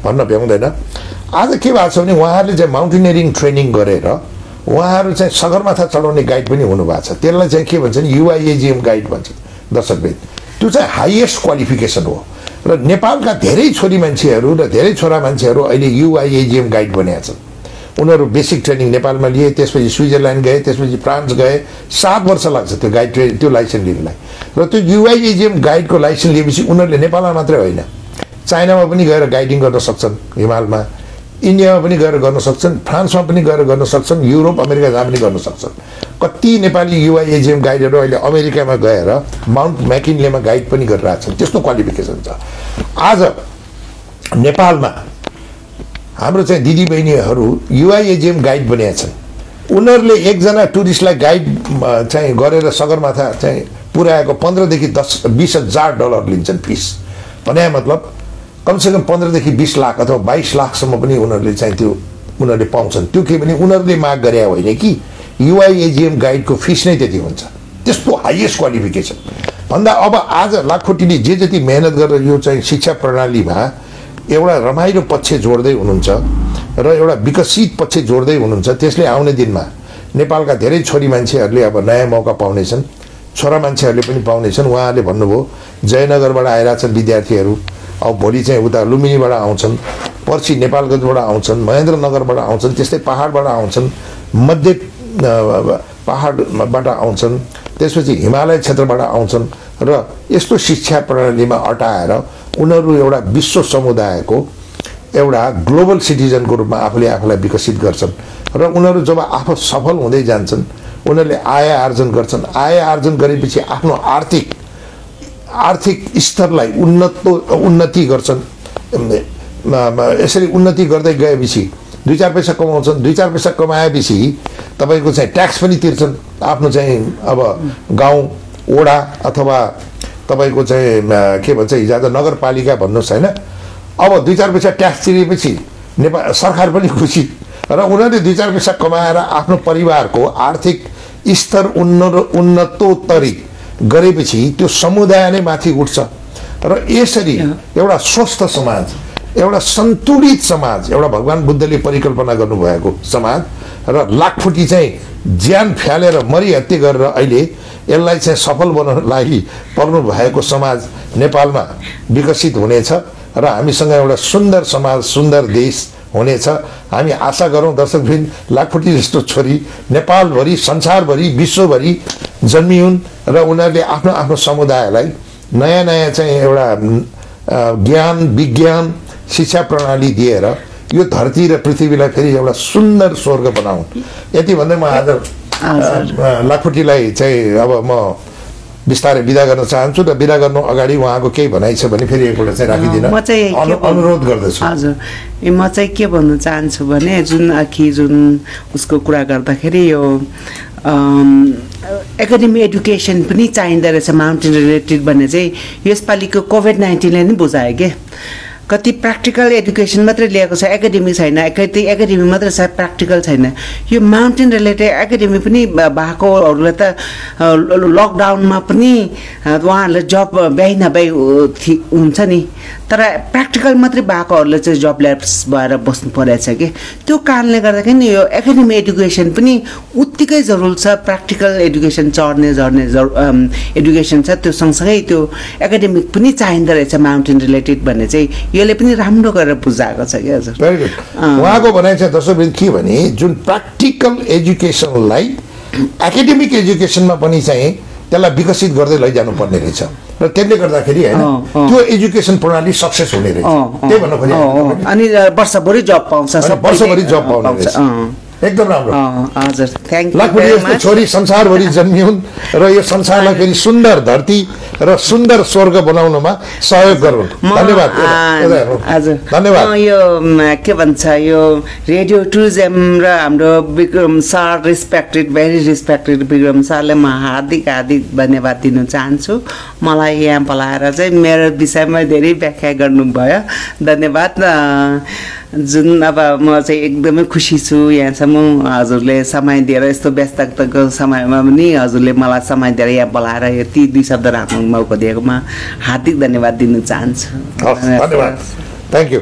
भन्न भ्याउँदैन। आज के भएको छ भने उहाँहरूले चाहिँ माउन्टेनियरिङ ट्रेनिङ गरेर उहाँहरू चाहिँ सगरमाथा चढाउने गाइड पनि हुनुभएको छ। त्यसलाई चाहिँ के भन्छ भने युआइएजिएम गाइड भन्छ दर्शकवेद त्यो चाहिँ हाइएस्ट क्वालिफिकेसन हो। र नेपालका धेरै छोरी मान्छेहरू र धेरै छोरा मान्छेहरू अहिले युआइएजिएम गाइड बनेका छन्। उनीहरू बेसिक ट्रेनिङ नेपालमा लिए त्यसपछि स्विजरल्यान्ड गए त्यसपछि फ्रान्स गए। सात वर्ष लाग्छ त्यो गाइड ट्रेन त्यो लाइसेन्स लिनलाई। र त्यो युआइएजिएम गाइडको लाइसेन्स लिएपछि उनीहरूले नेपालमा मात्रै होइन। चाइनामा पनि गएर गाइडिङ गर्न सक्छन् हिमालमा। इन्डियामा पनि गएर गर्न सक्छन् फ्रान्समा पनि गएर गर्न सक्छन् युरोप अमेरिका जहाँ पनि गर्न सक्छन्। कति नेपाली युआइएजिएम गाइडहरू अहिले अमेरिकामा गएर माउन्ट म्याकिनलेमा गाइड पनि गरिरहेछन्। त्यस्तो क्वालिफिकेसन छ। आज नेपालमा हाम्रो चाहिँ दिदीबहिनीहरू युआइएजिएम गाइड बनिएका छन्। उनीहरूले एकजना टुरिस्टलाई गाइड चाहिँ गरेर सगरमाथा चाहिँ पुर्याएको पन्ध्रदेखि दस बिस हजार डलर लिन्छन् फिस। भने मतलब कमसेकम पन्ध्रदेखि बिस लाख अथवा बाइस लाखसम्म पनि उनीहरूले चाहिँ त्यो उनीहरूले पाउँछन्। त्यो के भने उनीहरूले माग गरे होइन कि? युआइएजिएम गाइडको फिस नै त्यति हुन्छ। त्यस्तो हाइएस्ट क्वालिफिकेसन। भन्दा अब आज लाखोटीले जे जति मेहनत गरेर यो चाहिँ शिक्षा प्रणालीमा एउटा रमाइलो पक्ष जोड्दै हुनुहुन्छ र एउटा विकसित पक्ष जोड्दै हुनुहुन्छ। त्यसले आउने दिनमा नेपालका धेरै छोरी मान्छेहरूले अब नयाँ मौका पाउनेछन्। छोरा मान्छेहरूले पनि पाउनेछन्। उहाँहरूले भन्नुभयो जयनगरबाट आइरहेछन् विद्यार्थीहरू। अब भोलि चाहिँ उता लुम्बिनीबाट आउँछन् पर्सि नेपालगञ्जबाट आउँछन् महेन्द्रनगरबाट आउँछन् त्यस्तै पाहाडबाट आउँछन् मध्य पाहाडबाट आउँछन् त्यसपछि हिमालय क्षेत्रबाट आउँछन् र यस्तो शिक्षा प्रणालीमा अटाएर उनीहरू एउटा विश्व समुदायको एउटा ग्लोबल सिटिजनको रूपमा आफूले आफूलाई विकसित गर्छन् र उनीहरू जब आफू सफल हुँदै जान्छन् उनीहरूले आय आर्जन गर्छन्। आय आर्जन गरेपछि आफ्नो आर्थिक आर्थिक स्तरलाई उन्नत उन्नति गर्छन्। यसरी उन्नति गर्दै गएपछि दुई चार पैसा कमाउँछन्। दुई चार पैसा कमाएपछि तपाईँको चाहिँ ट्याक्स पनि तिर्छन्। आफ्नो चाहिँ अब गाउँ ओडा अथवा तपाईँको चाहिँ के भन्छ हिजो आज नगरपालिका भन्नुहोस् होइन? अब दुई चार पैसा ट्याक्स तिरेपछि नेपाल सरकार पनि खुसी। र उनीहरूले दुई चार पैसा कमाएर आफ्नो परिवारको आर्थिक स्तर उन्न उन्नतोत्तरी गरेपछि त्यो समुदाय नै माथि उठ्छ। र यसरी एउटा स्वस्थ समाज एउटा सन्तुलित समाज एउटा भगवान् बुद्धले परिकल्पना गर्नुभएको समाज र लाखफुटी चाहिँ ज्यान फ्यालेर मरिहत्ते गरेर अहिले यसलाई चाहिँ सफल बनाउन लागि पर्नु भएको समाज नेपालमा विकसित हुनेछ र हामीसँग एउटा सुन्दर समाज सुन्दर देश हुनेछ हामी आशा गरौँ दर्शकवृन्द लाखपट्टि जस्तो छोरी नेपालभरि संसारभरि विश्वभरि जन्मिउन् र उनीहरूले आफ्नो आफ्नो समुदायलाई नयाँ नयाँ चाहिँ एउटा ज्ञान विज्ञान शिक्षा प्रणाली दिएर यो धरती र पृथ्वीलाई फेरि एउटा सुन्दर स्वर्ग बनाउन्। यति भन्दै म आज अ, लाखपट्टिलाई चाहिँ अब म बिस्तारै विदा गर्न चाहन्छु र विदा गर्नु अगाडि उहाँको केही भनाइ छ भने फेरि एकपल्ट चाहिँ राखिदिन। म चाहिँ अनुरोध गर्दछु। हजुर। ए म चाहिँ के भन्नु चाहन्छु भने जुन अघि जुन उसको कुरा गर्दाखेरि यो एकाडेमी एडुकेसन पनि चाहिँदो रहेछ माउन्टेन रिलेटेड भन्ने चाहिँ यसपालिको कोभिड नाइन्टिनले नै बुझायो के? कति प्र्याक्टिकल एडुकेसन मात्रै ल्याएको छ एकाडेमी छैन कति एकाडेमी मात्रै छ प्र्याक्टिकल छैन। यो माउन्टेन रिलेटेड एकाडेमी पनि भएकोहरूलाई त लकडाउनमा पनि उहाँहरूलाई जब भ्याइ नभ्याइ हुन्छ नि। तर प्र्याक्टिकल मात्रै भएकोहरूले चाहिँ जब ल्याप्स भएर बस्नु परेछ कि। त्यो कारणले गर्दाखेरि नि यो एकाडेमी एडुकेसन पनि उत्तिकै जरुर छ। प्र्याक्टिकल एडुकेसन चढ्ने झर्ने जरु एडुकेसन छ। त्यो सँगसँगै त्यो एकाडेमिक पनि चाहिँदो रहेछ माउन्टेन रिलेटेड भन्ने चाहिँ यसले पनि राम्रो गरेर बुझाएको छ क्या हजुर। भेरी गुड उहाँको भनाइ चाहिँ दर्शकवृन्द के भने जुन प्र्याक्टिकल एजुकेसनलाई एकाडेमिक एजुकेसनमा पनि चाहिँ त्यसलाई विकसित गर्दै लैजानु पर्ने रहेछ। र त्यसले गर्दाखेरि होइन। त्यो एजुकेसन प्रणाली सक्सेस हुने रहेछ। त्यही भन्न खोजेँ अँ, अँ। अनि वर्षभरि जब पाउँछ वर्षभरि जब पाउँछ, एकदम राम्रो। हजुर। थ्याङ्क छोरी संसारभरि जन्मिउन् र यो संसारलाई फेरि सुन्दर धरती र सुन्दर स्वर्ग बनाउनमा सहयोग गरून् धन्यवाद धन्यवाद। यो के भन्छ यो रेडियो टुरिज्म र हाम्रो Vikram sir respected very respected Vikram सरले म हार्दिक हार्दिक धन्यवाद दिन चाहन्छु। मलाई यहाँ बोलाएर चाहिँ मेरो विषयमा धेरै व्याख्या गर्नुभयो। धन्यवाद। जुन अब म चाहिँ एकदमै खुसी छु यहाँसम्म। हजुरले समय दिएर यस्तो व्यस्तताको समयमा पनि हजुरले मलाई समय दिएर यहाँ बोलाएर यति दुई शब्द राख्नु मौका दिएकोमा हार्दिक धन्यवाद दिन चाहन्छु। धन्यवाद। Thank you